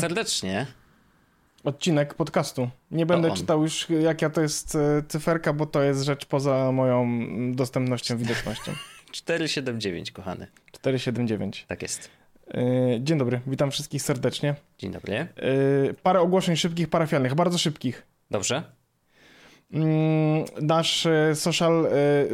Serdecznie. Odcinek podcastu. Nie będę czytał już, jaka to jest e, cyferka, bo to jest rzecz poza moją dostępnością, widocznością. 479, kochany. 479. Tak jest. E, dzień dobry, witam wszystkich serdecznie. Dzień dobry. E, parę ogłoszeń szybkich, parafialnych, bardzo szybkich. Dobrze. Mm, nasz social,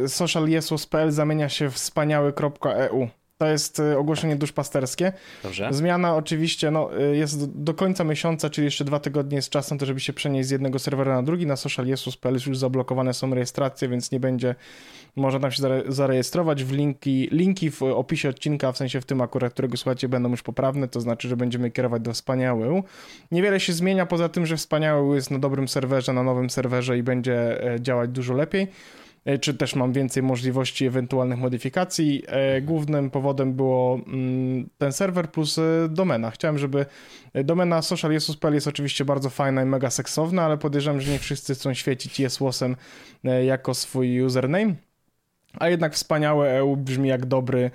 socialjesus.pl zamienia się w wspaniały.eu. To jest y, ogłoszenie duszpasterskie. Dobrze. Zmiana oczywiście no, y, jest do końca miesiąca, czyli jeszcze dwa tygodnie jest czasem, to żeby się przenieść z jednego serwera na drugi. Na socialjesus.pl już zablokowane są rejestracje, więc nie będzie, można tam się zarejestrować. W linki, linki w opisie odcinka, w sensie w tym akurat, którego słuchacie, będą już poprawne, to znaczy, że będziemy kierować do wspaniałego. Niewiele się zmienia, poza tym, że wspaniały jest na dobrym serwerze, na nowym serwerze i będzie e, działać dużo lepiej. E, czy też mam więcej możliwości ewentualnych modyfikacji. E, głównym powodem było mm, ten serwer plus e, domena. Chciałem, żeby domena social Jesus.pl jest oczywiście bardzo fajna i mega seksowna, ale podejrzewam, że nie wszyscy chcą świecić jesłosem jako swój username. A jednak wspaniałe EU brzmi jak dobry,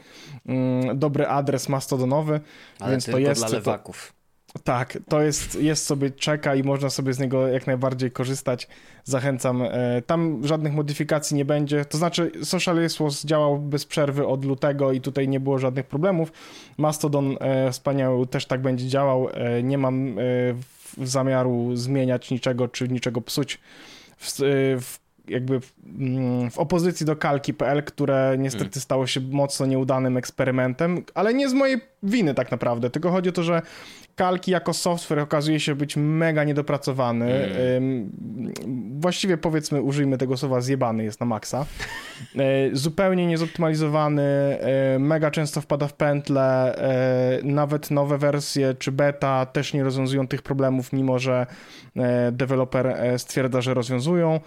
mm, dobry adres mastodonowy, ale więc to jest. Dla lewaków. Tak, to jest, jest sobie czeka i można sobie z niego jak najbardziej korzystać. Zachęcam. E, tam żadnych modyfikacji nie będzie. To znaczy, Social Resource działał bez przerwy od lutego i tutaj nie było żadnych problemów. Mastodon e, wspaniały też tak będzie działał. E, nie mam zamiaru zmieniać niczego czy niczego psuć w, w jakby mm, w opozycji do kalki.pl, które niestety mm. stało się mocno nieudanym eksperymentem, ale nie z mojej winy tak naprawdę, tylko chodzi o to, że kalki jako software okazuje się być mega niedopracowany. Mm. Właściwie powiedzmy, użyjmy tego słowa, zjebany jest na maksa. E, zupełnie niezoptymalizowany, e, mega często wpada w pętle, e, nawet nowe wersje czy beta też nie rozwiązują tych problemów, mimo że deweloper stwierdza, że rozwiązują.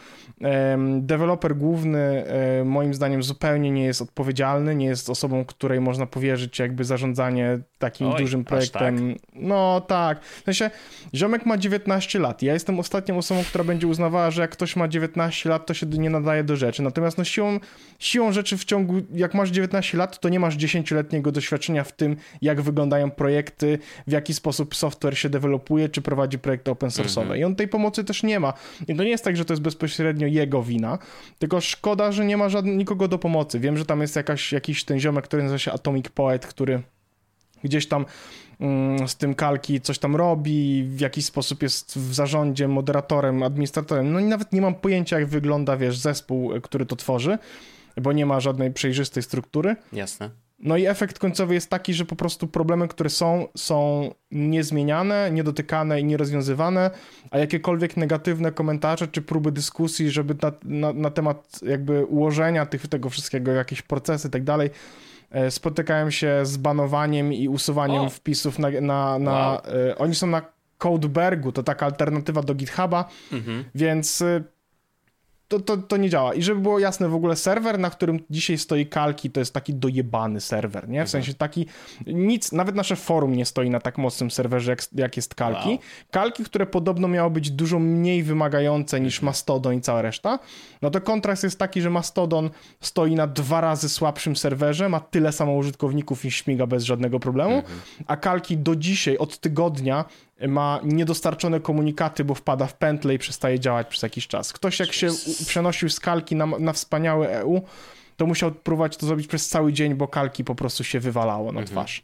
Deweloper główny moim zdaniem zupełnie nie jest odpowiedzialny, nie jest osobą, której można powierzyć jakby zarządzanie takim Oj, dużym projektem. Tak? No tak. W sensie, ziomek ma 19 lat. Ja jestem ostatnią osobą, która będzie uznawała, że jak ktoś ma 19 lat, to się nie nadaje do rzeczy. Natomiast no siłą, siłą rzeczy w ciągu, jak masz 19 lat, to nie masz 10-letniego doświadczenia w tym, jak wyglądają projekty, w jaki sposób software się dewelopuje, czy prowadzi projekty open source'owe. Mhm. I on tej pomocy też nie ma. I to nie jest tak, że to jest bezpośrednio jego wina, tylko szkoda, że nie ma żadnego, nikogo do pomocy. Wiem, że tam jest jakaś, jakiś ten ziomek, który nazywa się Atomic Poet, który gdzieś tam mm, z tym kalki coś tam robi, w jakiś sposób jest w zarządzie, moderatorem, administratorem. No i nawet nie mam pojęcia, jak wygląda, wiesz, zespół, który to tworzy, bo nie ma żadnej przejrzystej struktury. Jasne. No i efekt końcowy jest taki, że po prostu problemy, które są, są niezmieniane, niedotykane i nierozwiązywane, a jakiekolwiek negatywne komentarze czy próby dyskusji, żeby na, na, na temat jakby ułożenia tych, tego wszystkiego, jakieś procesy i tak dalej, E, spotykają się z banowaniem i usuwaniem o. wpisów na... na, na wow. E, oni są na Codebergu, to taka alternatywa do GitHuba, mhm. więc e, to, to, to nie działa. I żeby było jasne, w ogóle serwer, na którym dzisiaj stoi kalki, to jest taki dojebany serwer, nie? W mhm. sensie taki, nic, nawet nasze forum nie stoi na tak mocnym serwerze, jak, jak jest kalki. Wow. Kalki, które podobno miało być dużo mniej wymagające niż mhm. Mastodon i cała reszta, no to kontrast jest taki, że Mastodon stoi na dwa razy słabszym serwerze, ma tyle samo użytkowników i śmiga bez żadnego problemu, mhm. a kalki do dzisiaj, od tygodnia ma niedostarczone komunikaty, bo wpada w pętlę i przestaje działać przez jakiś czas. Ktoś jak się przenosił z kalki na, na wspaniałe EU, to musiał próbować to zrobić przez cały dzień, bo kalki po prostu się wywalało na mhm. twarz.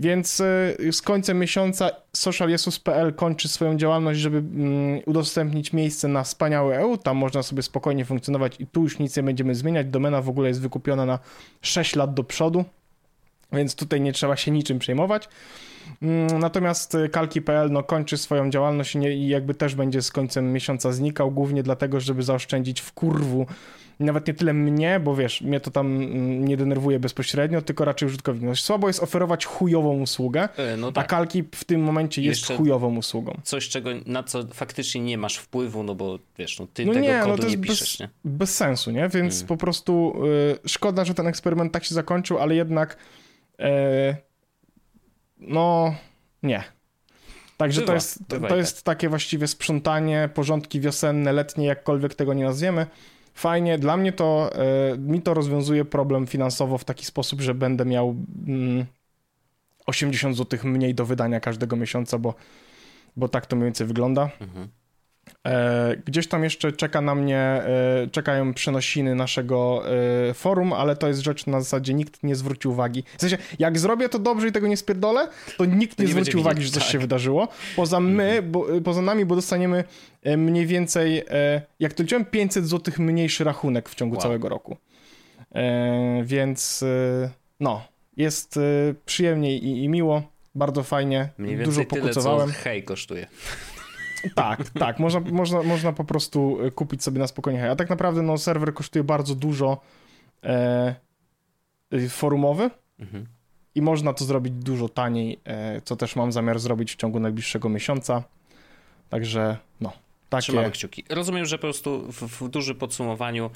Więc y, z końcem miesiąca socialjesus.pl kończy swoją działalność, żeby mm, udostępnić miejsce na wspaniałe EU. Tam można sobie spokojnie funkcjonować i tu już nic nie będziemy zmieniać. Domena w ogóle jest wykupiona na 6 lat do przodu, więc tutaj nie trzeba się niczym przejmować. Mm, natomiast y, kalki.pl no, kończy swoją działalność i jakby też będzie z końcem miesiąca znikał, głównie dlatego, żeby zaoszczędzić w kurwu nawet nie tyle mnie, bo wiesz, mnie to tam mm, nie denerwuje bezpośrednio, tylko raczej użytkownik. Słabo jest oferować chujową usługę, e, no tak. a kalki w tym momencie jest Jeszcze chujową usługą. Coś, czego, na co faktycznie nie masz wpływu, no bo wiesz, no ty no tego nie, kodu no to jest nie piszesz, bez, nie? Bez sensu, nie? Więc hmm. po prostu y, szkoda, że ten eksperyment tak się zakończył, ale jednak y, no, nie. Także bywa, to, jest, to jest tak. takie właściwie sprzątanie, porządki wiosenne, letnie, jakkolwiek tego nie nazwiemy. Fajnie, dla mnie to, y, mi to rozwiązuje problem finansowo w taki sposób, że będę miał mm, 80 zł mniej do wydania każdego miesiąca, bo bo tak to mniej więcej wygląda. Mhm. E, gdzieś tam jeszcze czeka na mnie, e, czekają przenosiny naszego e, forum, ale to jest rzecz na zasadzie nikt nie zwrócił uwagi. W sensie, jak zrobię to dobrze i tego nie spierdolę, to nikt nie, nie zwróci uwagi, że coś tak. się wydarzyło. Poza my, mhm. bo, poza nami, bo dostaniemy mniej więcej, jak to liczyłem, 500 zł mniejszy rachunek w ciągu wow. całego roku. Więc no, jest przyjemnie i, i miło, bardzo fajnie, Mniej dużo pokutowałem. Tyle, co hej kosztuje. Tak, tak. Można, można, można po prostu e, kupić sobie na spokojnie. A tak naprawdę no, serwer kosztuje bardzo dużo e, e, forumowy mhm. i można to zrobić dużo taniej, e, co też mam zamiar zrobić w ciągu najbliższego miesiąca. Także no. Takie... Trzymamy kciuki. Rozumiem, że po prostu w, w dużym podsumowaniu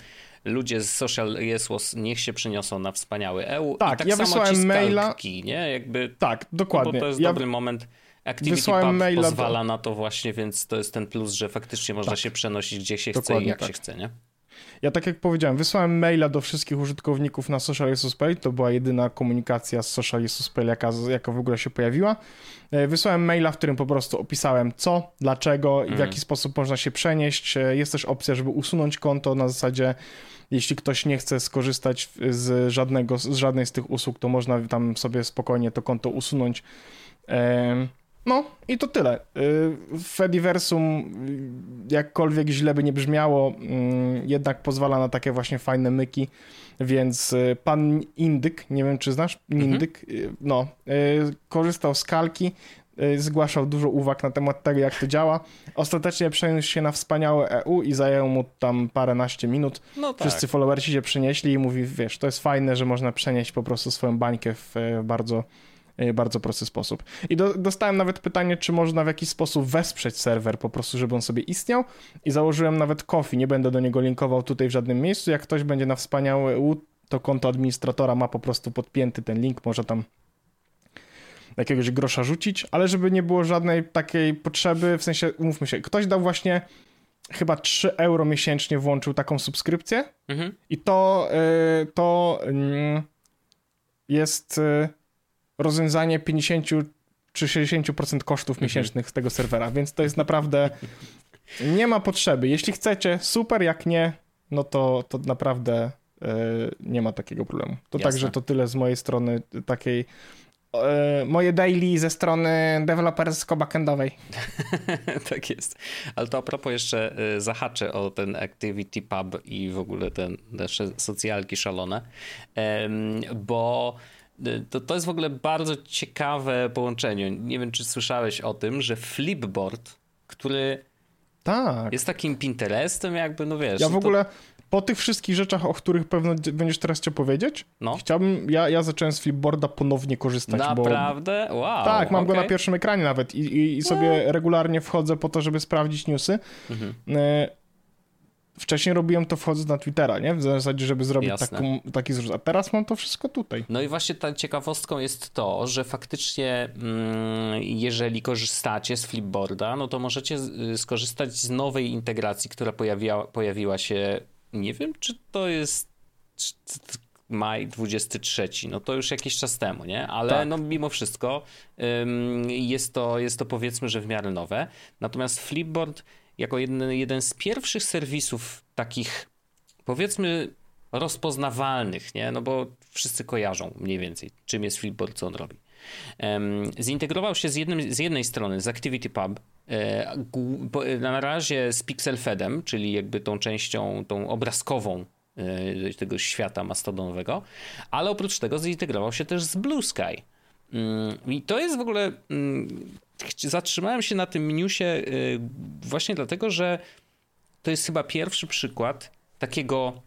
ludzie z Social Jesłos niech się przeniosą na wspaniały EU. Tak, tak ja wysłałem maila. Nie? Jakby, tak, dokładnie. Bo to jest ja... dobry moment Activity Wysłałem Pub maila pozwala do... na to właśnie, więc to jest ten plus, że faktycznie można tak. się przenosić gdzie się Dokładnie chce i jak tak. się chce, nie? Ja tak jak powiedziałem, wysłałem maila do wszystkich użytkowników na Social Pay, to była jedyna komunikacja z Social Pay, jaka, jaka w ogóle się pojawiła. E, wysłałem maila, w którym po prostu opisałem co, dlaczego i w mhm. jaki sposób można się przenieść. E, jest też opcja, żeby usunąć konto na zasadzie jeśli ktoś nie chce skorzystać z, żadnego, z żadnej z tych usług, to można tam sobie spokojnie to konto usunąć. No i to tyle. Y, Fediversum, jakkolwiek źle by nie brzmiało, mm, jednak pozwala na takie właśnie fajne myki, więc y, pan Indyk, nie wiem czy znasz, Indyk, mhm. no, korzystał z kalki, zgłaszał dużo uwag na temat tego, jak to działa. Ostatecznie przeniósł się na wspaniałe EU i zajęło mu tam paręnaście minut. No tak. Wszyscy followersi się przenieśli i mówi, wiesz, to jest fajne, że można przenieść po prostu swoją bańkę w bardzo E, bardzo prosty sposób. I do, dostałem nawet pytanie, czy można w jakiś sposób wesprzeć serwer, po prostu, żeby on sobie istniał. I założyłem nawet Kofi. Nie będę do niego linkował tutaj w żadnym miejscu. Jak ktoś będzie na wspaniałe U, to konto administratora ma po prostu podpięty ten link, może tam jakiegoś grosza rzucić, ale żeby nie było żadnej takiej potrzeby, w sensie, umówmy się, ktoś dał właśnie chyba 3 euro miesięcznie włączył taką subskrypcję mhm. i to, y, to mm, jest y, rozwiązanie 50 czy 60% kosztów mhm. miesięcznych z tego serwera, więc to jest naprawdę nie ma potrzeby. Jeśli chcecie, super, jak nie, no to, to naprawdę yy, nie ma takiego problemu. To Jasne. także to tyle z mojej strony takiej e, moje daily ze strony dewelopersko-backendowej. tak jest. Ale to a propos jeszcze e, zahaczę o ten Activity Pub i w ogóle te nasze socjalki szalone, bo to, to jest w ogóle bardzo ciekawe połączenie. Nie wiem, czy słyszałeś o tym, że Flipboard, który tak. jest takim Pinterestem jakby, no wiesz. Ja w ogóle... To po tych wszystkich rzeczach, o których pewno będziesz teraz chciał powiedzieć, no. chciałbym, ja, ja zacząłem z Flipboarda ponownie korzystać. Naprawdę? Bo, wow. Tak, mam okay. go na pierwszym ekranie nawet i, i, i sobie no. regularnie wchodzę po to, żeby sprawdzić newsy. Mhm. E, Wcześniej robiłem to wchodząc na Twittera, nie? W zasadzie, żeby zrobić taką, taki zrzut. A teraz mam to wszystko tutaj. No i właśnie ta ciekawostką jest to, że faktycznie mm, jeżeli korzystacie z Flipboarda, no to możecie y, skorzystać z nowej integracji, która pojawiła, pojawiła się, nie wiem, czy to jest maj 23, no to już jakiś czas temu, nie? Ale tak. no mimo wszystko ym, jest, to, jest to powiedzmy, że w miarę nowe. Natomiast Flipboard jako jeden, jeden z pierwszych serwisów takich, powiedzmy, rozpoznawalnych, nie? No bo wszyscy kojarzą mniej więcej, czym jest Flipboard, co on robi. Zintegrował się z, jednym, z jednej strony z ActivityPub, e, na razie z PixelFedem, czyli jakby tą częścią, tą obrazkową e, tego świata mastodonowego, ale oprócz tego zintegrował się też z Blue Sky. Mm, I to jest w ogóle mm, zatrzymałem się na tym newsie y, właśnie dlatego, że to jest chyba pierwszy przykład takiego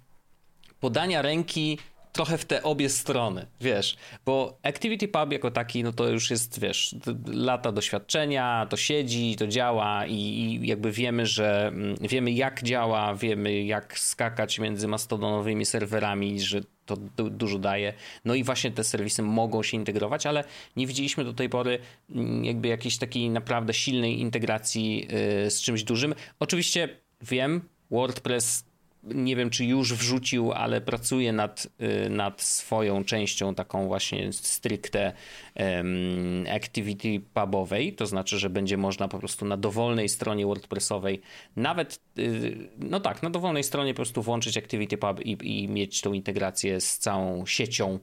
podania ręki trochę w te obie strony, wiesz, bo Activity Pub jako taki, no to już jest, wiesz, lata doświadczenia, to siedzi, to działa i, i, jakby wiemy, że mm, wiemy jak działa, wiemy jak skakać między mastodonowymi serwerami, że to dużo daje. No i właśnie te serwisy mogą się integrować, ale nie widzieliśmy do tej pory mm, jakby jakiejś takiej naprawdę silnej integracji y, z czymś dużym. Oczywiście wiem, WordPress nie wiem czy już wrzucił, ale pracuje nad, y, nad swoją częścią taką właśnie stricte um, activity pubowej, to znaczy, że będzie można po prostu na dowolnej stronie WordPressowej nawet, y, no tak, na dowolnej stronie po prostu włączyć activity pub i, i mieć tą integrację z całą siecią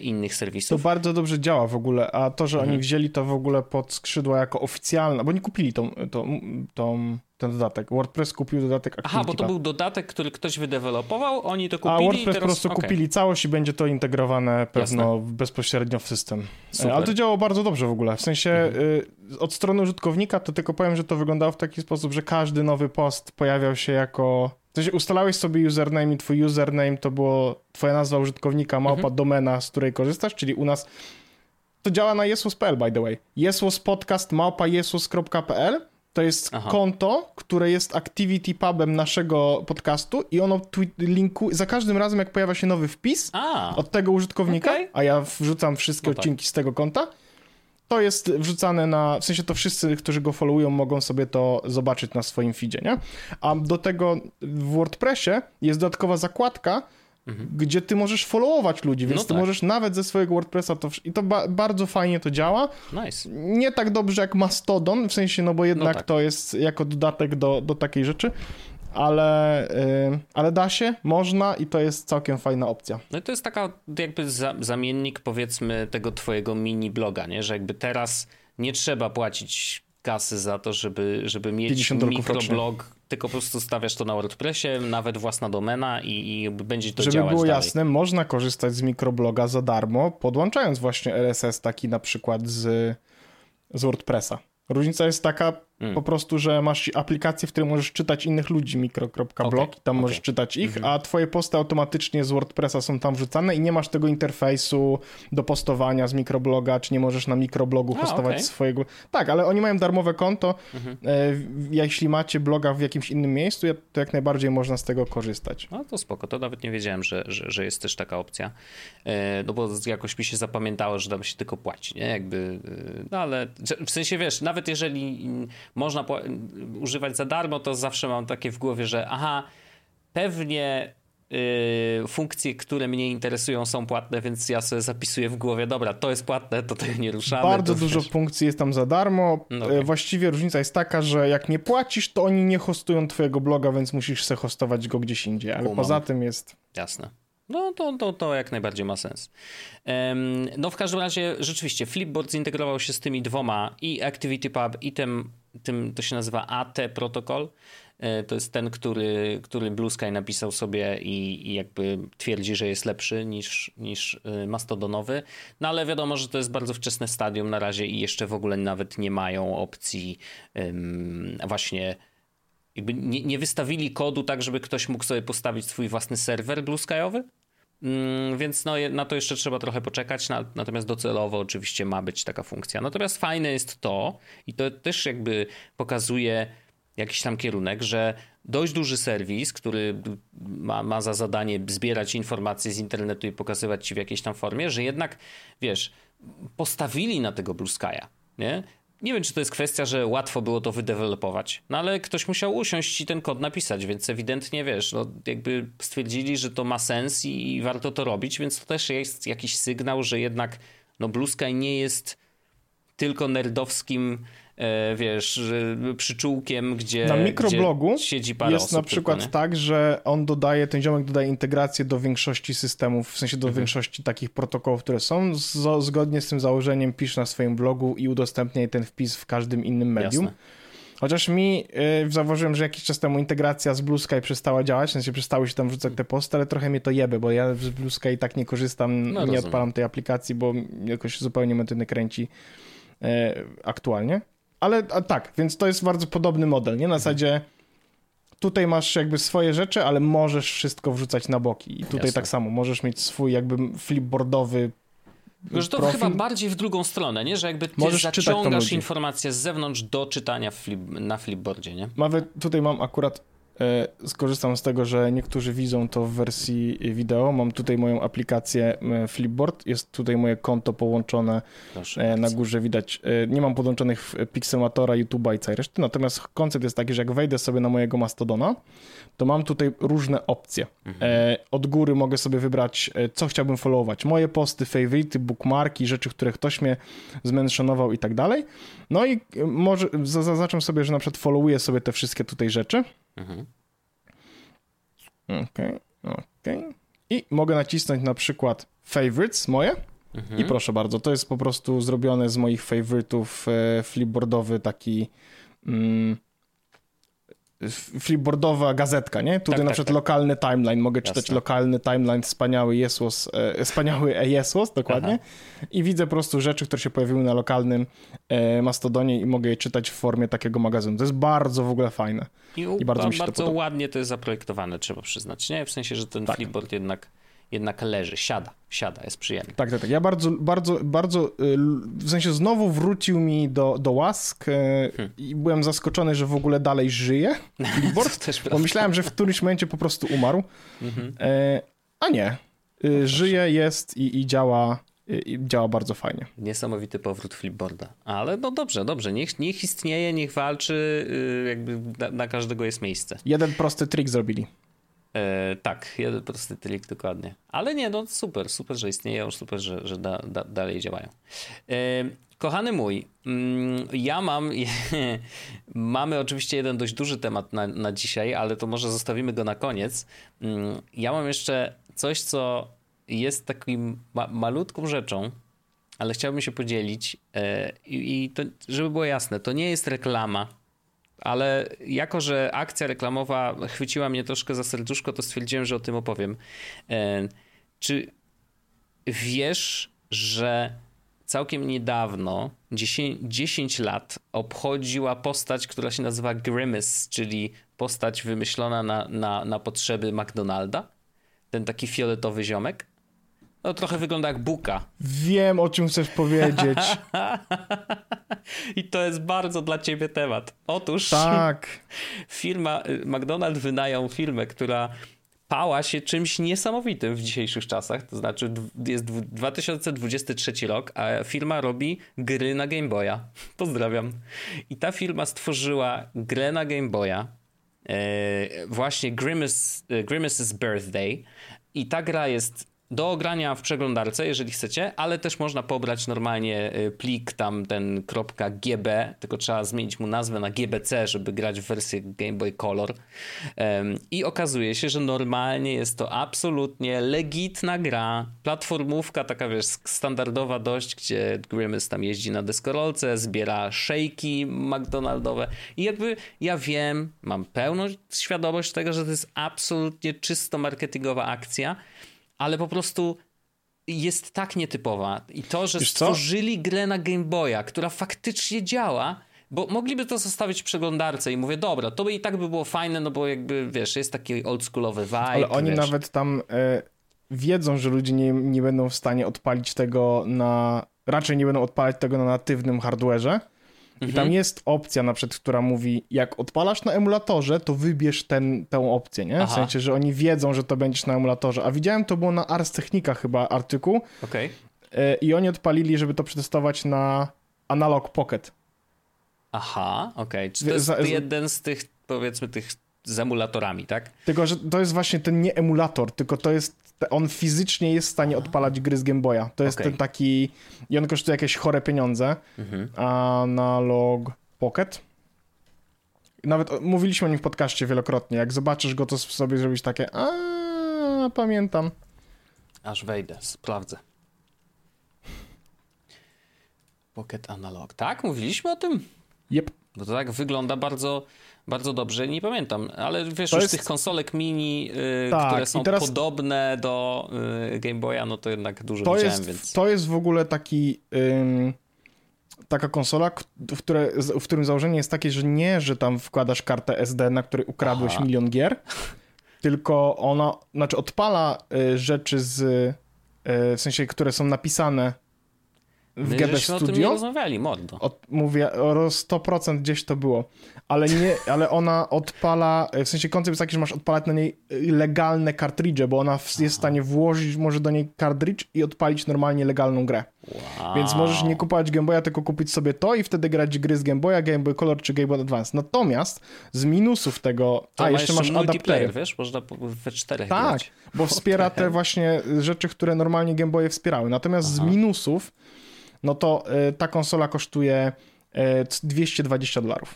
innych serwisów. To bardzo dobrze działa w ogóle, a to, że mhm. oni wzięli to w ogóle pod skrzydła jako oficjalne, bo nie kupili tą, tą, tą ten dodatek. WordPress kupił dodatek Activity Aha, bo to był dodatek, który ktoś wydevelopował, oni to kupili A WordPress teraz... po prostu okay. kupili całość i będzie to integrowane pewno Jasne. bezpośrednio w system. Super. Ale to działało bardzo dobrze w ogóle. W sensie mhm. y, od strony użytkownika to tylko powiem, że to wyglądało w taki sposób, że każdy nowy post pojawiał się jako... Sensie ustalałeś sobie username i twój username to było twoja nazwa użytkownika, małpa mhm. domena, z której korzystasz, czyli u nas to działa na jesus.pl by the way. Jesus podcast małpa jesus.pl to jest Aha. konto, które jest activity pubem naszego podcastu i ono linku za każdym razem jak pojawia się nowy wpis a. od tego użytkownika, okay. a ja wrzucam wszystkie no tak. odcinki z tego konta, to jest wrzucane na, w sensie to wszyscy, którzy go followują mogą sobie to zobaczyć na swoim feedzie, nie? A do tego w WordPressie jest dodatkowa zakładka, mhm. gdzie ty możesz followować ludzi, więc no ty tak. możesz nawet ze swojego WordPressa to... I to ba bardzo fajnie to działa. Nice. Nie tak dobrze jak Mastodon, w sensie, no bo jednak no tak. to jest jako dodatek do, do takiej rzeczy, ale, yy, ale da się, można i to jest całkiem fajna opcja. No i to jest taka jakby za, zamiennik powiedzmy tego twojego mini bloga, nie? Że jakby teraz nie trzeba płacić kasy za to, żeby, żeby mieć mikroblog, tylko po prostu stawiasz to na WordPressie, nawet własna domena i, i będzie to żeby działać Żeby było dalej. jasne, można korzystać z mikrobloga za darmo, podłączając właśnie RSS taki na przykład z, z WordPressa. Różnica jest taka mm. po prostu, że masz aplikację, w której możesz czytać innych ludzi, mikro.blog okay. tam okay. możesz czytać ich, mm -hmm. a twoje posty automatycznie z WordPressa są tam wrzucane i nie masz tego interfejsu do postowania z mikrobloga, czy nie możesz na mikroblogu a, hostować okay. swojego... Tak, ale oni mają darmowe konto. Mm -hmm. e, jeśli macie bloga w jakimś innym miejscu, to jak najbardziej można z tego korzystać. No to spoko, to nawet nie wiedziałem, że, że, że jest też taka opcja. E, no bo jakoś mi się zapamiętało, że tam się tylko płaci, nie? Jakby, e, no ale w sensie, wiesz, nawet jeżeli można używać za darmo, to zawsze mam takie w głowie, że aha, pewnie Yy, funkcje, które mnie interesują są płatne, więc ja sobie zapisuję w głowie, dobra, to jest płatne, to tego nie ruszamy. Bardzo dużo wiesz. funkcji jest tam za darmo. No okay. Właściwie różnica jest taka, że jak nie płacisz, to oni nie hostują twojego bloga, więc musisz se hostować go gdzieś indziej, ale Umam. poza tym jest... Jasne. No to, to, to jak najbardziej ma sens. No w każdym razie rzeczywiście Flipboard zintegrował się z tymi dwoma i ActivityPub i tym, tym to się nazywa AT protokol. E, to jest ten, który, który Blue Sky napisał sobie i, i, jakby twierdzi, że jest lepszy niż, niż e, mastodonowy. No ale wiadomo, że to jest bardzo wczesne stadium na razie i jeszcze w ogóle nawet nie mają opcji um, właśnie jakby nie, nie, wystawili kodu tak, żeby ktoś mógł sobie postawić swój własny serwer Blue Skyowy. Mm, więc no, na to jeszcze trzeba trochę poczekać, natomiast docelowo oczywiście ma być taka funkcja. Natomiast fajne jest to, i to też jakby pokazuje jakiś tam kierunek, że dość duży serwis, który ma, ma za zadanie zbierać informacje z internetu i pokazywać ci w jakiejś tam formie, że jednak, wiesz, postawili na tego Blue Sky'a, nie? Nie wiem, czy to jest kwestia, że łatwo było to wydevelopować, no ale ktoś musiał usiąść i ten kod napisać, więc ewidentnie wiesz, no jakby stwierdzili, że to ma sens i, i warto to robić, więc to też jest jakiś sygnał, że jednak no Blue Sky nie jest tylko nerdowskim wiesz, przyczółkiem, gdzie Na mikroblogu gdzie siedzi parę jest na przykład tylko, tak, że on dodaje, ten ziomek dodaje integrację do większości systemów, w sensie do mhm. większości takich protokołów, które są. Z, zgodnie z tym założeniem pisz na swoim blogu i udostępniaj ten wpis w każdym innym medium. Jasne. Chociaż mi yy, zauważyłem, że jakiś czas temu integracja z Blue Sky przestała działać, w sensie przestały się tam wrzucać te posty, ale trochę mnie to jebe, bo ja z Blue Sky tak nie korzystam, no, nie rozumiem. odpalam tej aplikacji, bo jakoś zupełnie mnie to nie kręci yy, aktualnie. Ale tak, więc to jest bardzo podobny model, nie? Na zasadzie tutaj masz jakby swoje rzeczy, ale możesz wszystko wrzucać na boki. I tutaj Jasne. tak samo, możesz mieć swój jakby flipboardowy że to profil. chyba bardziej w drugą stronę, nie? Że jakby ty Możesz zaciągasz informacje z zewnątrz do czytania flip, na flipboardzie, nie? Nawet tutaj mam akurat skorzystam z tego, że niektórzy widzą to w wersji wideo. Mam tutaj moją aplikację e, Flipboard. Jest tutaj moje konto połączone. Proszę na górze widać. Nie mam podłączonych Pixelmatora, YouTube'a i całej reszty. Natomiast koncept jest taki, że jak wejdę sobie na mojego Mastodona, to mam tutaj różne opcje. Mhm. Od góry mogę sobie wybrać, co chciałbym followować. Moje posty, favority, bookmarki, rzeczy, które ktoś mnie zmenszonował i tak dalej. No i może zaznaczam sobie, że na przykład followuję sobie te wszystkie tutaj rzeczy. Mhm. Okej, okay, okej. Okay. I mogę nacisnąć na przykład favorites moje. Mhm. I proszę bardzo, to jest po prostu zrobione z moich faworytów e, flipboardowy taki mm, flipboardowa gazetka, nie? Tutaj tak, na tak, przykład tak, lokalny timeline, mogę Jasne. czytać lokalny timeline, wspaniały Jesłos, e, wspaniały Jesłos, dokładnie. Aha. I widzę po prostu rzeczy, które się pojawiły na lokalnym e, Mastodonie i mogę je czytać w formie takiego magazynu. To jest bardzo w ogóle fajne. I, I bardzo mi się bardzo to ładnie to jest zaprojektowane, trzeba przyznać, nie? W sensie, że ten tak. flipboard jednak jednak leży, siada, siada, jest przyjemny. Tak, tak, tak. Ja bardzo, bardzo, bardzo, y, w sensie znowu wrócił mi do, do łask y, hmm. i byłem zaskoczony, że w ogóle dalej żyje Billboard, bo myślałem, że w którymś momencie po prostu umarł, mhm. e, a nie. Y, żyje, jest i, i działa i działa bardzo fajnie. Niesamowity powrót Flipboarda. Ale no dobrze, dobrze. Niech, niech istnieje, niech walczy, jakby na, na każdego jest miejsce. Jeden prosty trik zrobili. E, tak, jeden prosty trik dokładnie. Ale nie, no super, super, że istnieją, super, że, że da, da, dalej działają. E, kochany mój, mm, ja mam, mamy oczywiście jeden dość duży temat na, na dzisiaj, ale to może zostawimy go na koniec. Mm, ja mam jeszcze coś, co jest takim ma, malutką rzeczą, ale chciałbym się podzielić e, i, to, żeby było jasne, to nie jest reklama, ale jako, że akcja reklamowa chwyciła mnie troszkę za serduszko, to stwierdziłem, że o tym opowiem. E, czy wiesz, że całkiem niedawno, 10, 10 lat, obchodziła postać, która się nazywa Grimace, czyli postać wymyślona na, na, na potrzeby McDonalda? Ten taki fioletowy ziomek? No trochę wygląda jak buka. Wiem, o czym chcesz powiedzieć. I to jest bardzo dla ciebie temat. Otóż tak. firma, y, McDonald's wynają firmę, która pała się czymś niesamowitym w dzisiejszych czasach. To znaczy jest 2023 rok, a firma robi gry na Game Boya. Pozdrawiam. I ta firma stworzyła grę na Game Boya, e, właśnie Grimace, e, Grimace's Birthday. I ta gra jest do ogrania w przeglądarce, jeżeli chcecie, ale też można pobrać normalnie y, plik tam ten .gb, tylko trzeba zmienić mu nazwę na gbc, żeby grać w wersję Game Boy Color. I okazuje się, że normalnie jest to absolutnie legitna gra, platformówka taka wiesz, standardowa dość, gdzie Grimace tam jeździ na deskorolce, zbiera szejki McDonaldowe i jakby ja wiem, mam pełną świadomość tego, że to jest absolutnie czysto marketingowa akcja, ale po prostu jest tak nietypowa. I to, że Wiesz stworzyli co? grę na Game Boya, która faktycznie działa, bo mogliby to zostawić w przeglądarce i mówię, dobra, to by i tak by było fajne, no bo jakby, wiesz, jest taki oldschoolowy vibe. Ale oni wiesz. nawet tam e, wiedzą, że ludzie nie, nie będą w stanie odpalić tego na... Raczej nie będą odpalać tego na natywnym hardware'ze, i tam mhm. jest opcja na przykład, która mówi, jak odpalasz na emulatorze, to wybierz ten, tę opcję, nie? W sensie, że oni wiedzą, że to będziesz na emulatorze. A widziałem, to było na Ars Technica chyba artykuł. Okay. E, I oni odpalili, żeby to przetestować na Analog Pocket. Aha, okej. Okay. Czy to jest z, jeden z tych, powiedzmy, tych z emulatorami, tak? Tylko, że to jest właśnie ten nie emulator, tylko to jest on fizycznie jest w stanie odpalać gry z Game Boya. To jest okay. ten taki... I on kosztuje jakieś chore pieniądze. Mhm. Analog Pocket. Nawet mówiliśmy o nim w podcaście wielokrotnie. Jak zobaczysz go, to sobie zrobić takie a pamiętam. Aż wejdę, sprawdzę. Pocket Analog. Tak? Mówiliśmy o tym? Yep. Bo to tak wygląda bardzo bardzo dobrze, nie pamiętam, ale wiesz, to już jest... tych konsolek mini, yy, tak, które są teraz... podobne do yy, Game Boya, no to jednak dużo to widziałem, jest, więc... To jest w ogóle taki... Ym, taka konsola, w, które, w którym założenie jest takie, że nie, że tam wkładasz kartę SD, na której ukradłeś Aha. milion gier, tylko ona, znaczy odpala y, rzeczy z, y, w sensie, które są napisane w My GB żeśmy o tym nie Studio. rozmawiali, mordo. Od, mówię, o 100% gdzieś to było. Ale nie, ale ona odpala, w sensie koncept jest taki, że masz odpalać na niej legalne kartridże, bo ona w- jest w stanie włożyć może do niej kartridż i odpalić normalnie legalną grę. Wow. Więc możesz nie kupować Game Boya, tylko kupić sobie to i wtedy grać gry z Game Boya, Game Boy Color czy Game Boy Advance. Natomiast z minusów tego, To a jeszcze masz adaptery. wiesz? Można we czterech Tak, grać. bo wspiera te właśnie rzeczy, które normalnie Game Boye wspierały. Natomiast z Aha. minusów, no to y, ta konsola kosztuje y, 220 dolarów.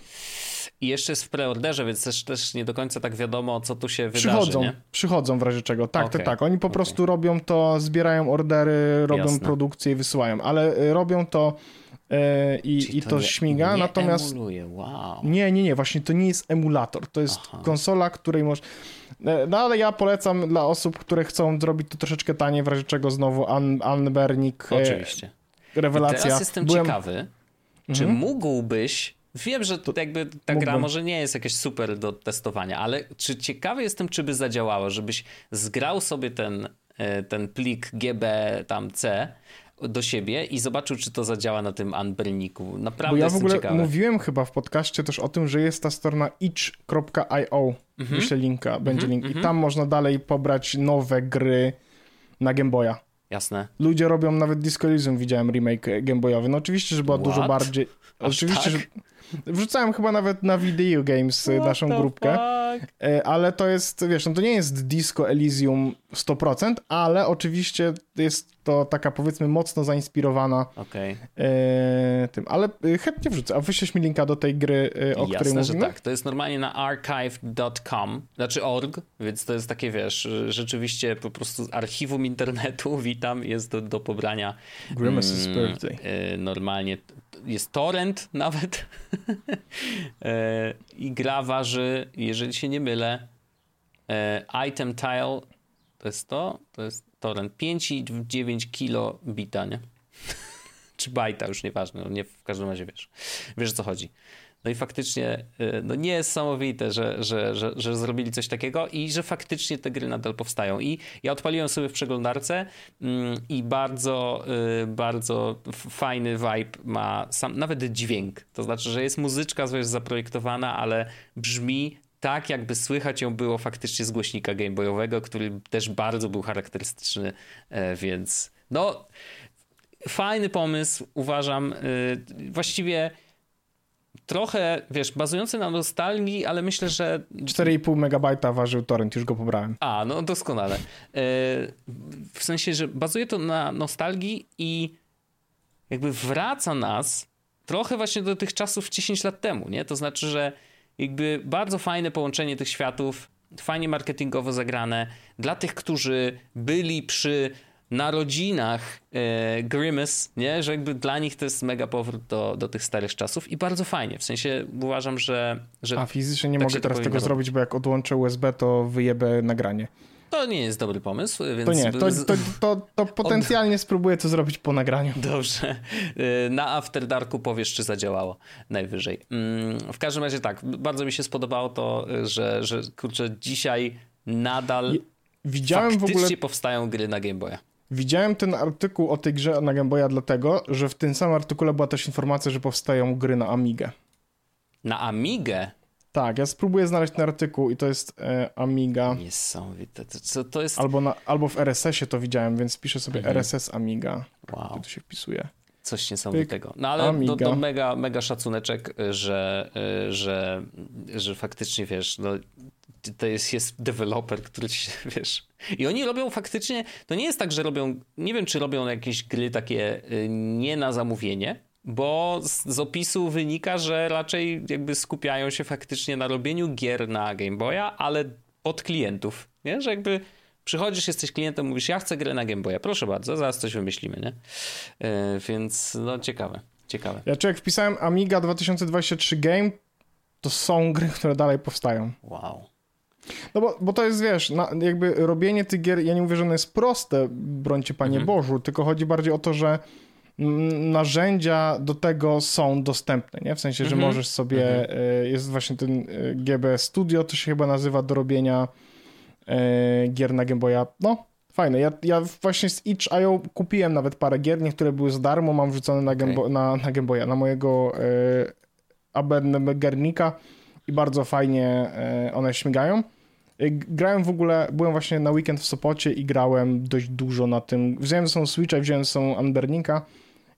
I jeszcze jest w preorderze, więc też, też nie do końca tak wiadomo, co tu się wydarzy, Przychodzą, nie? przychodzą w razie czego. Tak, Okej, tak, tak. Oni po okej. prostu robią to, zbierają ordery, robią Jasne. produkcję i wysyłają, ale y, robią to y, i, Czyli i to, nie, śmiga, nie natomiast emuluje, wow. Nie, nie, nie, właśnie to nie jest emulator. To jest Aha. konsola, której możesz. No ale ja polecam dla osób, które chcą zrobić to troszeczkę taniej, w razie czego znowu Un Unbernik, e, Oczywiście. I rewelacja. teraz jestem Byłem- ciekawy, czy Mhm. mógłbyś. Wiem, że to jakby ta gra mógłbym. może nie jest jakaś super do testowania, ale czy ciekawy jestem, czy by zadziałało, żebyś zgrał sobie ten, e, ten plik GB tam C do siebie i zobaczył, czy to zadziała na tym Unburniku. Naprawdę Bo ja w ogóle ciekawy. mówiłem chyba w podcaście też o tym, że jest ta strona itch.io. Mhm. Wyślę linka, będzie link. I tam można dalej pobrać nowe gry na Game Boya. Jasne. Ludzie robią nawet Disco Elysium, widziałem remake Game Boyowy. No oczywiście, że była What? dużo bardziej... Aż oczywiście, tak? że... Wrzucałem chyba nawet na Video Games e, What naszą grupkę. fuck? E, Ale to jest, wiesz, no to nie jest Disco Elysium 100%, ale oczywiście jest to taka powiedzmy mocno zainspirowana Okej. e, tym. Ale e, chętnie wrzucę. A wyślesz mi linka do tej gry, e, o której Jasne, że mówimy? tak. To jest normalnie na archive.com, znaczy org, więc to jest takie, wiesz, rzeczywiście po prostu z archiwum internetu, witam, jest do, do pobrania. Grimace's Mm, Birthday. Normalnie jest torrent nawet i gra waży, jeżeli się nie mylę, e, item tile to jest to, to jest torrent 5,9 kilo bita, nie? Czy bajta, już nieważne, no nie w każdym razie wiesz. Wiesz o co chodzi. No i faktycznie y, no niesamowite, że, że, że, że zrobili coś takiego i że faktycznie te gry nadal powstają. I ja odpaliłem sobie w przeglądarce mm, i bardzo, y, bardzo fajny vibe ma sam, nawet dźwięk. To znaczy, że jest muzyczka wiesz, zaprojektowana, ale brzmi tak, jakby słychać ją było faktycznie z głośnika gameboyowego, który też bardzo był charakterystyczny, e, więc no fajny pomysł, uważam. y, Właściwie trochę, wiesz, bazujący na nostalgii, ale myślę, że 4,5 megabajta ważył torrent, już go pobrałem. a, no doskonale. E, W sensie, że bazuje to na nostalgii i jakby wraca nas trochę właśnie do tych czasów 10 lat temu, nie? To znaczy, że jakby bardzo fajne połączenie tych światów, fajnie marketingowo zagrane. Dla tych, którzy byli przy narodzinach e, Grimace, nie? Że jakby dla nich to jest mega powrót do, do tych starych czasów i bardzo fajnie. W sensie uważam, że, że A fizycznie nie tak mogę teraz tego robić. zrobić, bo jak odłączę USB, to wyjebę nagranie. to nie jest dobry pomysł, więc... To nie, to, to, to, to potencjalnie spróbuję to zrobić po nagraniu. Dobrze. Y, Na After Darku powiesz, czy zadziałało najwyżej. Mm, W każdym razie tak, bardzo mi się spodobało to, że, że kurczę, dzisiaj nadal Widziałem w faktycznie ogóle, powstają gry na Game Boya. Widziałem ten artykuł o tej grze na Game Boya dlatego, że w tym samym artykule była też informacja, że powstają gry na Amigę. Na Amigę? Tak, ja spróbuję znaleźć ten artykuł i to jest e, Amiga. Niesamowite. To, co to jest... Albo, na, albo w RSS-ie to widziałem, więc piszę sobie Mhm. RSS Amiga. Wow. Gdzie to się wpisuje? Coś niesamowitego. No ale do, Amiga. do mega, mega szacuneczek, że, y, że, że faktycznie wiesz, no, to jest, jest deweloper, który ci, wiesz. I oni robią faktycznie, to nie jest tak, że robią, nie wiem, czy robią jakieś gry takie y, nie na zamówienie, bo z, z opisu wynika, że raczej jakby skupiają się faktycznie na robieniu gier na Game Boya, ale od klientów, nie? Że jakby przychodzisz, jesteś klientem, mówisz, ja chcę grę na Game Boya, proszę bardzo, zaraz coś wymyślimy, nie? E, więc no ciekawe, ciekawe. Ja czy jak wpisałem Amiga 2023 Game, to są gry, które dalej powstają. Wow. No bo, bo to jest, wiesz, na, jakby robienie tych gier, ja nie mówię, że ono jest proste, brońcie Panie Mhm. Bożu, tylko chodzi bardziej o to, że narzędzia do tego są dostępne, nie? W sensie, że Mhm. możesz sobie, e, jest właśnie ten e, GB Studio, to się chyba nazywa do robienia e, gier na Game Boya, no, Fajne. Ja, ja właśnie z itch.io kupiłem nawet parę gier, niektóre były za darmo, mam wrzucone na, Gamebo- na, na Game Boya, na mojego e, Abedgernika i bardzo fajnie one śmigają. E, grałem w ogóle, byłem właśnie na weekend w Sopocie i grałem dość dużo na tym. Wziąłem są Switcha, wziąłem są Unburnika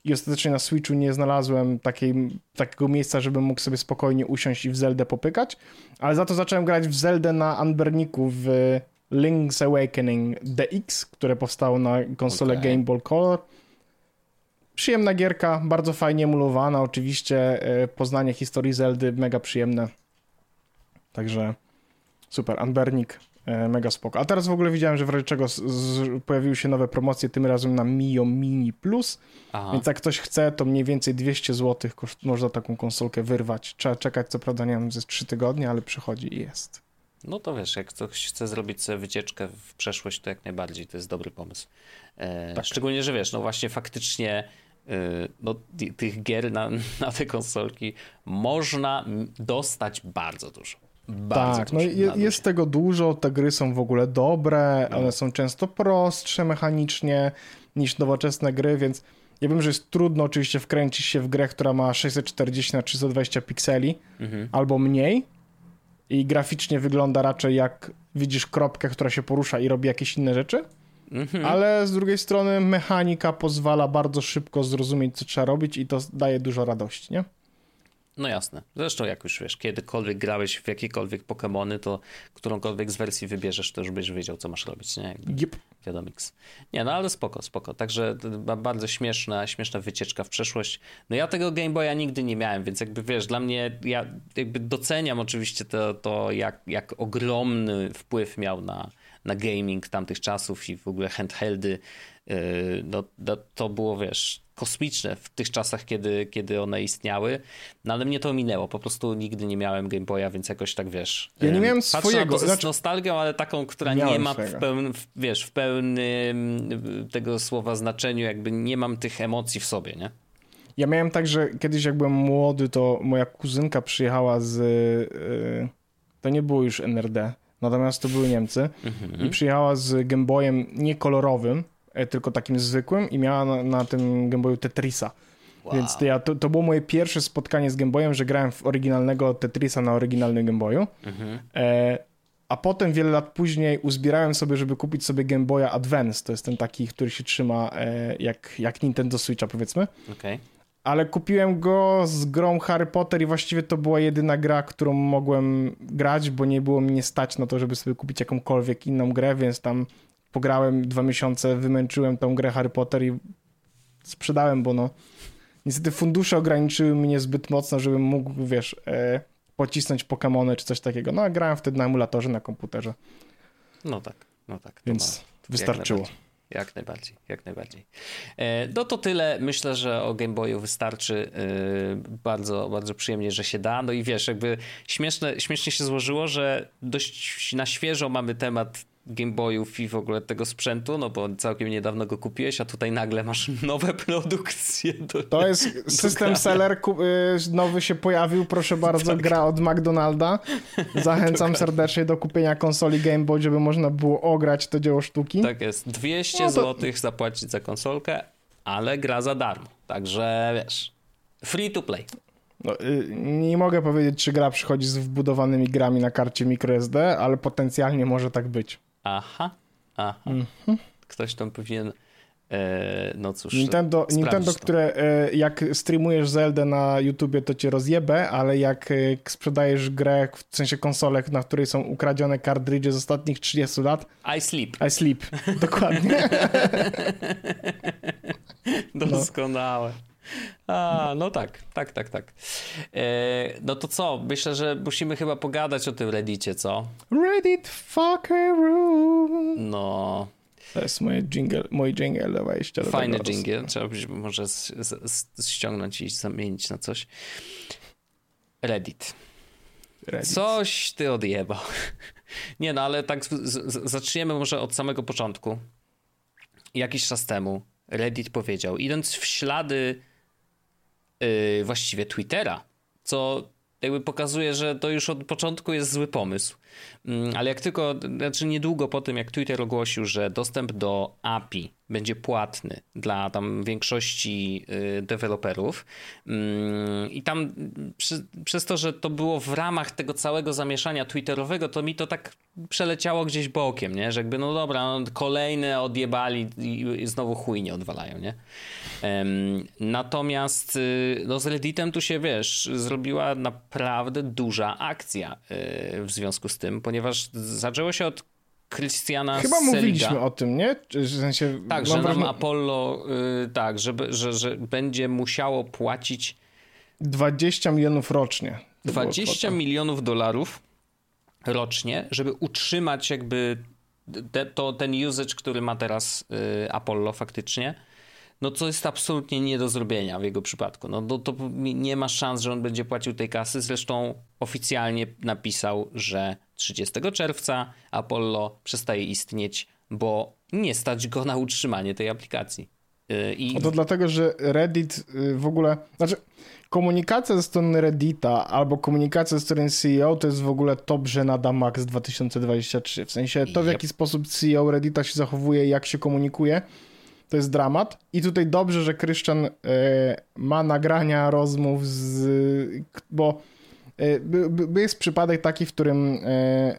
i ostatecznie na Switchu nie znalazłem takiej, takiego miejsca, żebym mógł sobie spokojnie usiąść i w Zeldę popykać, ale za to zacząłem grać w Zeldę na Unburniku w Link's Awakening DX, które powstało na konsolę Okay. Game Boy Color. Przyjemna gierka, bardzo fajnie emulowana, oczywiście e, poznanie historii Zeldy mega przyjemne. Także super, Unburnik, e, mega spoko. A teraz w ogóle widziałem, że w razie czego z, z, pojawiły się nowe promocje, tym razem na Mio Mini Plus, Aha. więc jak ktoś chce, to mniej więcej 200 zł koszt, można taką konsolkę wyrwać. Trzeba czekać, co prawda, nie wiem, ze 3 tygodnie, ale przychodzi i jest. No to wiesz, jak ktoś chce zrobić sobie wycieczkę w przeszłość, to jak najbardziej to jest dobry pomysł. E, Tak. Szczególnie, że wiesz, no właśnie faktycznie e, no, ty- tych gier na, na te konsolki można dostać bardzo dużo. Bardzo tak, no jest luzie. tego dużo, te gry są w ogóle dobre, No. one są często prostsze mechanicznie niż nowoczesne gry, więc ja wiem, że jest trudno oczywiście wkręcić się w grę, która ma 640 na 320 pikseli Mhm. albo mniej i graficznie wygląda raczej jak widzisz kropkę, która się porusza i robi jakieś inne rzeczy, Mhm. ale z drugiej strony mechanika pozwala bardzo szybko zrozumieć, co trzeba robić i to daje dużo radości, nie? No jasne. Zresztą jak już wiesz, kiedykolwiek grałeś w jakiekolwiek Pokémony, to którąkolwiek z wersji wybierzesz, to już będziesz wiedział, co masz robić, nie? Jakby Yep. Wiadomiks. Nie, no ale spoko, spoko. Także bardzo śmieszna, śmieszna wycieczka w przeszłość. No ja tego Game Boya nigdy nie miałem, więc jakby wiesz, dla mnie, ja jakby doceniam oczywiście to, to jak, jak ogromny wpływ miał na, na gaming tamtych czasów i w ogóle handheldy. Yy, No, to było, wiesz, kosmiczne w tych czasach, kiedy, kiedy one istniały, no ale mnie to minęło, po prostu nigdy nie miałem Game Boya, więc jakoś tak, wiesz... Ja nie em, miałem patrzę swojego, ze znaczy- nostalgią, ale taką, która nie ma w pełnym, wiesz, w pełnym tego słowa znaczeniu, jakby nie mam tych emocji w sobie, nie? Ja miałem tak, że kiedyś jak byłem młody, to moja kuzynka przyjechała z... y, To nie było już NRD, natomiast to były Niemcy. Mhm. I przyjechała z Game Boyem nie kolorowym, e, tylko takim zwykłym i miała na, na tym Game Boyu Tetrisa. Wow. Więc to, ja, to, to było moje pierwsze spotkanie z Game Boyem, że grałem w oryginalnego Tetrisa na oryginalnym Game Boyu. Mhm. E, a potem wiele lat później uzbierałem sobie, żeby kupić sobie Game Boya Advance. To jest ten taki, który się trzyma e, jak, jak Nintendo Switcha powiedzmy. Okej. Ale kupiłem go z grą Harry Potter i właściwie to była jedyna gra, którą mogłem grać, bo nie było mnie stać na to, żeby sobie kupić jakąkolwiek inną grę, więc tam pograłem dwa miesiące, wymęczyłem tą grę Harry Potter i sprzedałem, bo no niestety fundusze ograniczyły mnie zbyt mocno, żebym mógł, wiesz, e, pocisnąć Pokémony czy coś takiego. No a grałem wtedy na emulatorze na komputerze, No tak, no tak. więc ma- wystarczyło. Jak najbardziej, jak najbardziej. Jak najbardziej. E, no to tyle. Myślę, że o Game Boyu wystarczy. E, bardzo, bardzo przyjemnie, że się da. No i wiesz, jakby śmieszne, śmiesznie się złożyło, że dość na świeżo mamy temat Game Boyów i w ogóle tego sprzętu, no bo całkiem niedawno go kupiłeś, a tutaj nagle masz nowe produkcje. Do... To jest system seller, y, nowy się pojawił, proszę bardzo, Tak. gra od McDonalda. Zachęcam serdecznie do kupienia konsoli Game Boy, żeby można było ograć to dzieło sztuki. Tak jest. 200 No to- zł zapłacić za konsolkę, ale gra za darmo. Także wiesz, free to play. No, y, nie mogę powiedzieć, czy gra przychodzi z wbudowanymi grami na karcie microSD, ale potencjalnie może tak być. Aha, aha. Mhm. Ktoś tam powinien, e, no cóż, Nintendo, Nintendo to. które e, jak streamujesz Zeldę na YouTubie, to cię rozjebę, ale jak e, sprzedajesz grę, w sensie konsolę, na której są ukradzione kartridże z ostatnich 30 lat, I sleep. I sleep. Dokładnie. Doskonałe. A, no tak, tak, tak, tak. E, no to co? Myślę, że musimy chyba pogadać o tym Reddicie, co? Reddit fuckaroo. No, To jest moje jingle, mój jingle do wejścia do fajny tego jingle. Trzeba być może z, z, z, ściągnąć i zamienić na coś. Reddit. Reddit. Coś ty odjebał. Nie no, ale tak z, zaczniemy może od samego początku. Jakiś czas temu Reddit powiedział, idąc w ślady właściwie Twittera, co jakby pokazuje, że to już od początku jest zły pomysł. Mm, ale jak tylko, znaczy niedługo po tym, jak Twitter ogłosił, że dostęp do API będzie płatny dla tam większości y, deweloperów mm, i tam przy, przez to, że to było w ramach tego całego zamieszania twitterowego, to mi to tak przeleciało gdzieś bokiem, nie? Że jakby no dobra, no, kolejne odjebali i znowu chuj nie odwalają, nie? Natomiast y, no z Redditem tu się, wiesz, zrobiła naprawdę duża akcja y, w związku z tym, ponieważ zaczęło się od Christiana Chyba Seliga. mówiliśmy o tym, nie? W sensie, tak, że nam Apollo, yy, tak, żeby, że, że będzie musiało płacić 20 milionów rocznie. 20 milionów dolarów rocznie, żeby utrzymać jakby te, to, ten usage, który ma teraz yy, Apollo faktycznie no co jest absolutnie nie do zrobienia w jego przypadku. No to, to nie ma szans, że on będzie płacił tej kasy. Zresztą oficjalnie napisał, że 30 czerwca Apollo przestaje istnieć, bo nie stać go na utrzymanie tej aplikacji. Y, I... to dlatego, że Reddit y, w ogóle, znaczy komunikacja ze strony Reddita albo komunikacja ze strony CEO to jest w ogóle top żenada Max 2023. W sensie to, w jaki sposób CEO Reddita się zachowuje, jak się komunikuje, to jest dramat. I tutaj dobrze, że Krystian e, ma nagrania rozmów z. Bo e, jest przypadek taki, w którym e,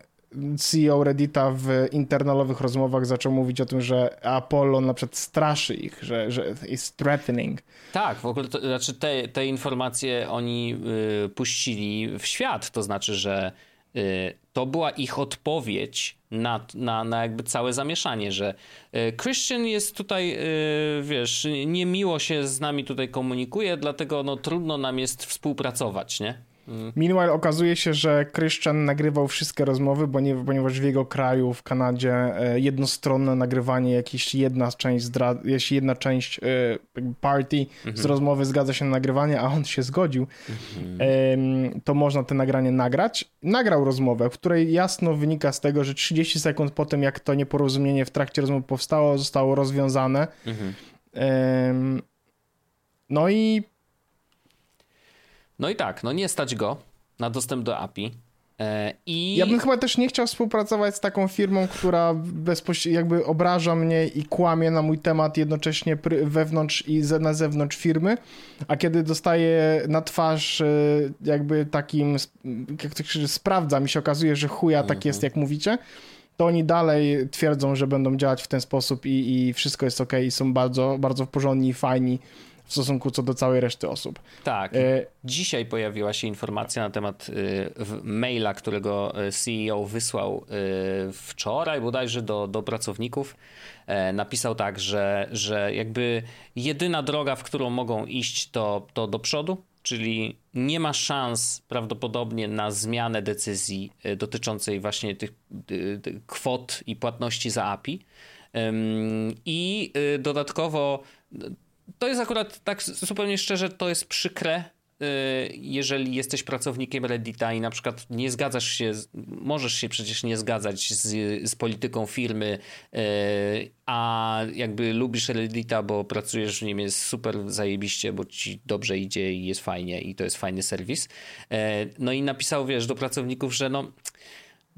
CEO Reddita w internalowych rozmowach zaczął mówić o tym, że Apollo na przykład straszy ich, że, że jest threatening. Tak, w ogóle to, znaczy te, te informacje oni y, puścili w świat, to znaczy, że to była ich odpowiedź na, na, na jakby całe zamieszanie, że e, Christian jest tutaj, e, wiesz, niemiło się z nami tutaj komunikuje, dlatego no trudno nam jest współpracować, nie? Mm. Meanwhile okazuje się, że Christian nagrywał wszystkie rozmowy, bo nie, ponieważ w jego kraju, w Kanadzie, e, jednostronne nagrywanie, jeśli jedna część, zdra- jeśli jedna część party z mhm. rozmowy zgadza się na nagrywanie, a on się zgodził, mhm. to można te nagranie nagrać. Nagrał rozmowę, w której jasno wynika z tego, że 30 sekund po tym, jak to nieporozumienie w trakcie rozmowy powstało, zostało rozwiązane. Mhm. No i no i tak, no nie stać go na dostęp do API. E, I... Ja bym chyba też nie chciał współpracować z taką firmą, która bezpośrednio jakby obraża mnie i kłamie na mój temat jednocześnie wewnątrz i na zewnątrz firmy, a kiedy dostaję na twarz e, jakby takim, jak to się sprawdza, mi się okazuje, że chuja tak jest, mhm. jak mówicie, to oni dalej twierdzą, że będą działać w ten sposób i, i wszystko jest ok i są bardzo, bardzo porządni i fajni w stosunku co do całej reszty osób. Tak. E... Dzisiaj pojawiła się informacja na temat y, maila, którego e, CEO wysłał y, wczoraj bodajże do, do pracowników. E, napisał tak, że, że jakby jedyna droga, w którą mogą iść, to, to do przodu, czyli nie ma szans prawdopodobnie na zmianę decyzji dotyczącej właśnie tych, kwot i płatności za API. I y, dodatkowo to jest akurat tak zupełnie szczerze, to jest przykre, y, jeżeli jesteś pracownikiem Reddita i na przykład nie zgadzasz się, możesz się przecież nie zgadzać z, z polityką firmy, y, a jakby lubisz Reddita, bo pracujesz w nim, jest super zajebiście, bo ci dobrze idzie i jest fajnie i to jest fajny serwis. Y, no i napisał, wiesz, do pracowników, że no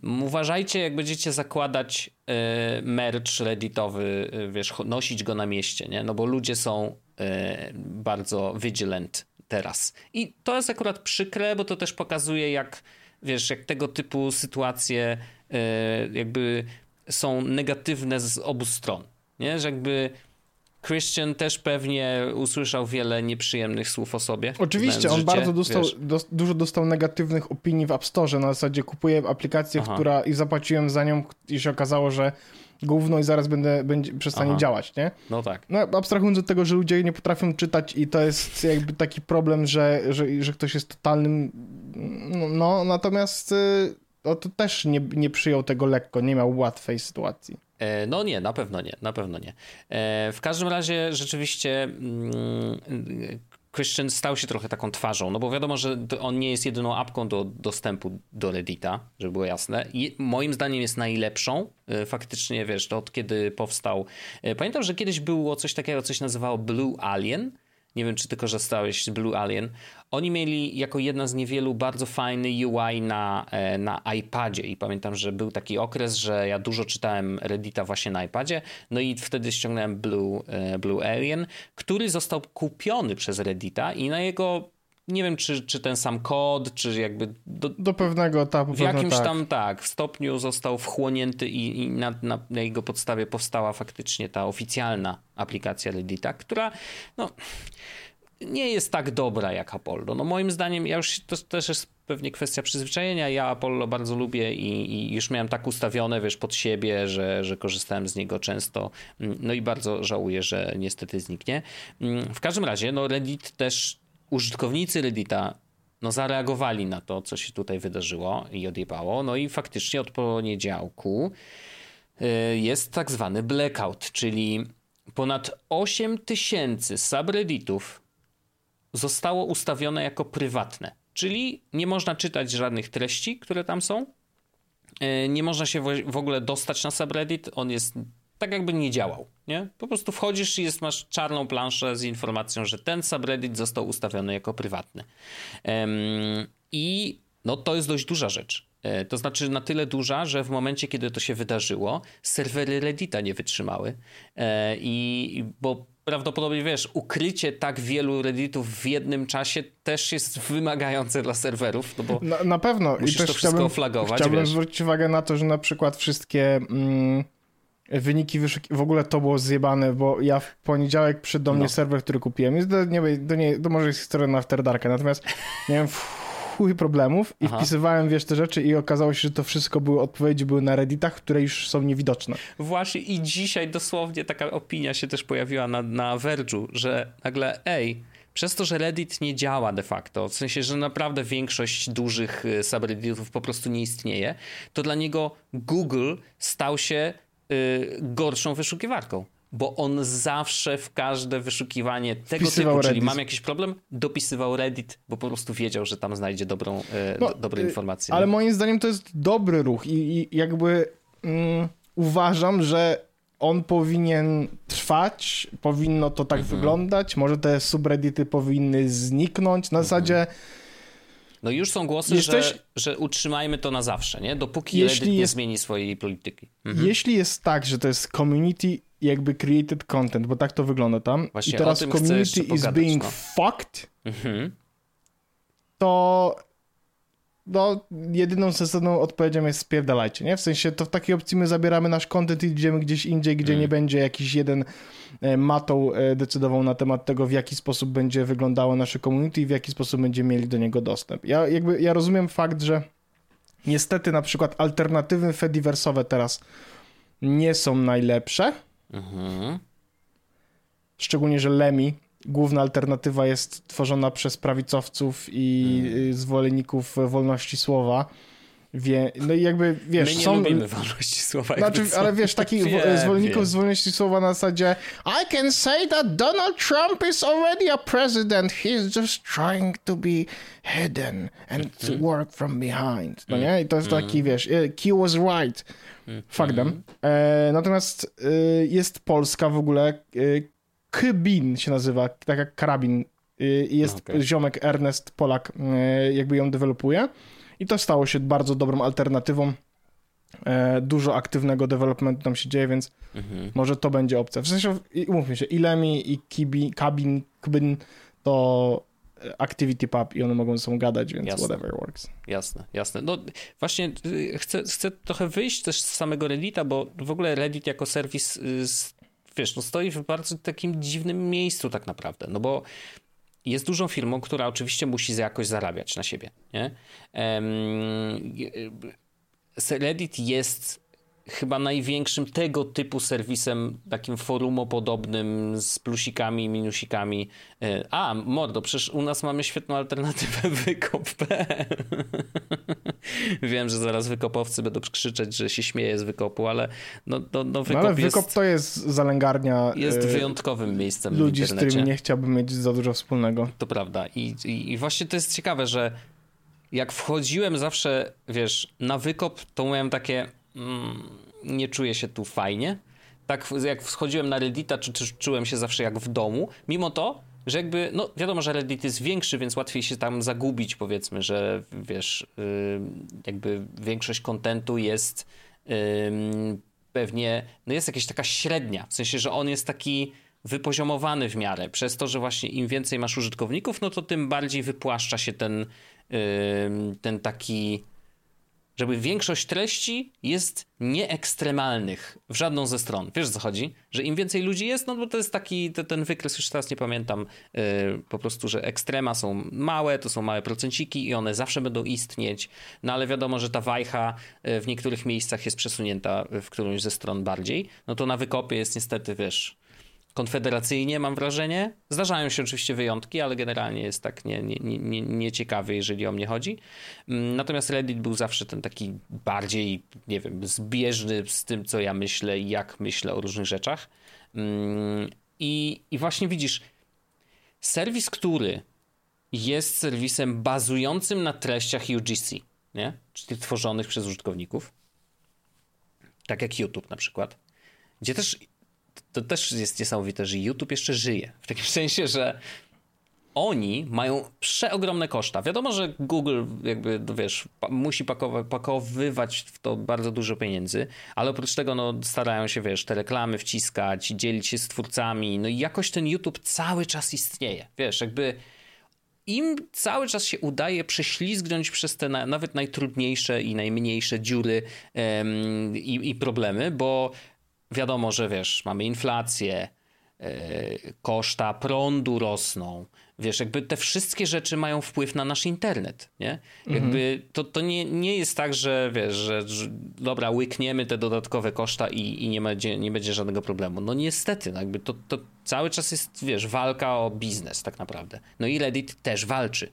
Uważajcie, jak będziecie zakładać y, merch redditowy, y, wiesz, nosić go na mieście, nie? No bo ludzie są y, bardzo vigilant teraz. I to jest akurat przykre, bo to też pokazuje, jak, wiesz, jak tego typu sytuacje jakby są negatywne z obu stron, nie? Że jakby Christian też pewnie usłyszał wiele nieprzyjemnych słów o sobie. Oczywiście, on życie, bardzo dostał, do, dużo dostał negatywnych opinii w App Store. Na zasadzie kupuję aplikację, Aha. która i zapłaciłem za nią i się okazało, że gówno i zaraz będę, będzie, przestanie Aha. działać, nie? No tak. No, abstrahując od tego, że ludzie nie potrafią czytać i to jest jakby taki problem, że, że, że ktoś jest totalnym... No, no natomiast y, to też nie, nie przyjął tego lekko, nie miał łatwej sytuacji. E, no nie, na pewno nie, na pewno nie. E, w każdym razie rzeczywiście mm, Christian stał się trochę taką twarzą, no bo wiadomo, że on nie jest jedyną apką do dostępu do Reddita, żeby było jasne. I moim zdaniem jest najlepszą. E, faktycznie, wiesz, od kiedy powstał... Pamiętam, że kiedyś było coś takiego, coś nazywało Blue Alien, nie wiem czy ty korzystałeś z Blue Alien, oni mieli jako jedna z niewielu bardzo fajny UI na, e, na iPadzie. I pamiętam, że był taki okres, że ja dużo czytałem Reddita właśnie na iPadzie, no i wtedy ściągnąłem Blue, e, Blue Alien, który został kupiony przez Reddita i na jego nie wiem, czy, czy ten sam kod, czy jakby. Do, do pewnego etapu. W jakimś tak. tam tak, w stopniu został wchłonięty i, i na, na, na, jego podstawie powstała faktycznie ta oficjalna aplikacja Reddita, która no, nie jest tak dobra jak Apollo. No moim zdaniem, ja już to też jest pewnie kwestia przyzwyczajenia. Ja Apollo bardzo lubię i, i, już miałem tak ustawione, wiesz, pod siebie, że, że korzystałem z niego często. No i bardzo żałuję, że niestety zniknie. W każdym razie, no Reddit też użytkownicy Reddita no, zareagowali na to, co się tutaj wydarzyło i odjebało. No i faktycznie od poniedziałku y, jest tak zwany blackout, czyli ponad 8 tysięcy subredditów zostało ustawione jako prywatne. Czyli nie można czytać żadnych treści, które tam są. Y, nie można się w ogóle dostać na subreddit. On jest tak jakby nie działał, nie? Po prostu wchodzisz i jest, masz czarną planszę z informacją, że ten subreddit został ustawiony jako prywatny. Um, I no to jest dość duża rzecz. E, to znaczy na tyle duża, że w momencie, kiedy to się wydarzyło, serwery Reddita nie wytrzymały. E, I bo prawdopodobnie wiesz, ukrycie tak wielu redditów w jednym czasie też jest wymagające dla serwerów. No bo na, na pewno. Musisz I też to wszystko chciałbym, flagować. Chciałbym wiesz. zwrócić uwagę na to, że na przykład wszystkie. Mm, wyniki wyszuki... W ogóle to było zjebane, bo ja w poniedziałek przyszedł do mnie no. serwer, który kupiłem. Jest do, nie, do nie, to może jest historia na After Darka, natomiast miałem chuj problemów i Aha. wpisywałem, wiesz, te rzeczy i okazało się, że to wszystko były odpowiedzi były na Redditach, które już są niewidoczne. Właśnie i dzisiaj dosłownie taka opinia się też pojawiła na, na Verge'u, że nagle, ej, przez to, że Reddit nie działa de facto, w sensie, że naprawdę większość dużych y, subredditów po prostu nie istnieje, to dla niego Google stał się y, gorszą wyszukiwarką. Bo on zawsze w każde wyszukiwanie tego Wpisywał typu, Reddit. czyli mam jakiś problem, dopisywał Reddit, bo po prostu wiedział, że tam znajdzie dobrą, y, no, do, dobre y, informacje. Ale moim zdaniem to jest dobry ruch i, i jakby mm, uważam, że on powinien trwać, powinno to tak mhm. wyglądać, może te subreddity powinny zniknąć. Na mhm. zasadzie no już są głosy, Jesteś... że, że utrzymajmy to na zawsze, nie? Dopóki jeśli Reddit nie jest... zmieni swojej polityki. Mhm. Jeśli jest tak, że to jest community jakby created content, bo tak to wygląda tam Właśnie i teraz community is being no. fucked, mhm. to no, jedyną sensowną odpowiedzią jest spierdalajcie, nie? W sensie to w takiej opcji my zabieramy nasz content i idziemy gdzieś indziej, gdzie mm. nie będzie jakiś jeden e, matą e, decydował na temat tego, w jaki sposób będzie wyglądało nasze community i w jaki sposób będziemy mieli do niego dostęp. Ja jakby, ja rozumiem fakt, że niestety na przykład alternatywy fediversowe teraz nie są najlepsze. Mhm. Szczególnie, że Lemi główna alternatywa jest tworzona przez prawicowców i hmm. zwolenników wolności słowa. Wie, no i jakby, wiesz, My nie są... lubimy wolności słowa. Znaczy, ale wiesz, takich wie, zwolenników wie. z wolności słowa na zasadzie I can say that Donald Trump is already a president. He's just trying to be hidden and to mhm. work from behind. No nie? I to jest taki, mhm. wiesz, he was right. Fuck them. E, natomiast e, jest Polska w ogóle, e, Kybin się nazywa, tak jak karabin. Y, jest okay. ziomek Ernest Polak, y, jakby ją dewelopuje. I to stało się bardzo dobrą alternatywą. E, dużo aktywnego developmentu tam się dzieje, więc mhm. może to będzie opcja. W sensie, umówmy się, Ilemi i Kibi, Kabin, Kbin to Activity Pub i one mogą ze sobą gadać, więc jasne. whatever works. Jasne, jasne. No właśnie y, chcę, chcę trochę wyjść też z samego Reddita, bo w ogóle Reddit jako serwis wiesz, no stoi w bardzo takim dziwnym miejscu tak naprawdę, no bo jest dużą firmą, która oczywiście musi jakoś zarabiać na siebie, nie? Reddit jest chyba największym tego typu serwisem, takim forumopodobnym z plusikami i minusikami. E, a, mordo, przecież u nas mamy świetną alternatywę wykop.pl. Wiem, że zaraz wykopowcy będą krzyczeć, że się śmieje z wykopu, ale no, no, no wykop, no, ale wykop jest, to jest zalęgarnia jest e, wyjątkowym miejscem ludzi, z którymi nie chciałbym mieć za dużo wspólnego. To prawda I, i, i właśnie to jest ciekawe, że jak wchodziłem zawsze, wiesz, na wykop, to miałem takie nie czuję się tu fajnie. Tak jak wchodziłem na Reddita, czy, czy czułem się zawsze jak w domu. Mimo to że jakby, no wiadomo, że Reddit jest większy, więc łatwiej się tam zagubić, powiedzmy, że wiesz, jakby większość kontentu jest pewnie, no jest jakaś taka średnia, w sensie, że on jest taki wypoziomowany w miarę, przez to, że właśnie im więcej masz użytkowników, no to tym bardziej wypłaszcza się ten, ten taki żeby większość treści jest nieekstremalnych w żadną ze stron. Wiesz, co chodzi? Że im więcej ludzi jest, no bo to jest taki, to, ten wykres, już teraz nie pamiętam, yy, po prostu, że ekstrema są małe, to są małe procenciki i one zawsze będą istnieć, no ale wiadomo, że ta wajcha yy, w niektórych miejscach jest przesunięta w którąś ze stron bardziej, no to na wykopie jest niestety, wiesz, konfederacyjnie, mam wrażenie. Zdarzają się oczywiście wyjątki, ale generalnie jest tak nieciekawy, nie, nie, nie, jeżeli o mnie chodzi. Mm, natomiast Reddit był zawsze ten taki bardziej, nie wiem, zbieżny z tym, co ja myślę i jak myślę o różnych rzeczach. Mm, I, I właśnie widzisz, serwis, który jest serwisem bazującym na treściach UGC, nie? czyli tworzonych przez użytkowników, tak jak YouTube na przykład, gdzie też to też jest niesamowite, że YouTube jeszcze żyje. W takim sensie, że oni mają przeogromne koszta. Wiadomo, że Google jakby, no wiesz, musi pakowywać w to bardzo dużo pieniędzy, ale oprócz tego no, starają się, wiesz, te reklamy wciskać, dzielić się z twórcami, no i jakoś ten YouTube cały czas istnieje. Wiesz, jakby im cały czas się udaje prześlizgnąć przez te na, nawet najtrudniejsze i najmniejsze dziury i, i problemy, bo wiadomo, że wiesz, mamy inflację, yy, koszta prądu rosną. Wiesz, jakby te wszystkie rzeczy mają wpływ na nasz internet, nie? Jakby mhm. to, to nie, nie jest tak, że wiesz, że, że dobra, łykniemy te dodatkowe koszta i, i nie, będzie, nie będzie żadnego problemu. No niestety, no jakby to, to cały czas jest, wiesz, walka o biznes tak naprawdę. No i Reddit też walczy.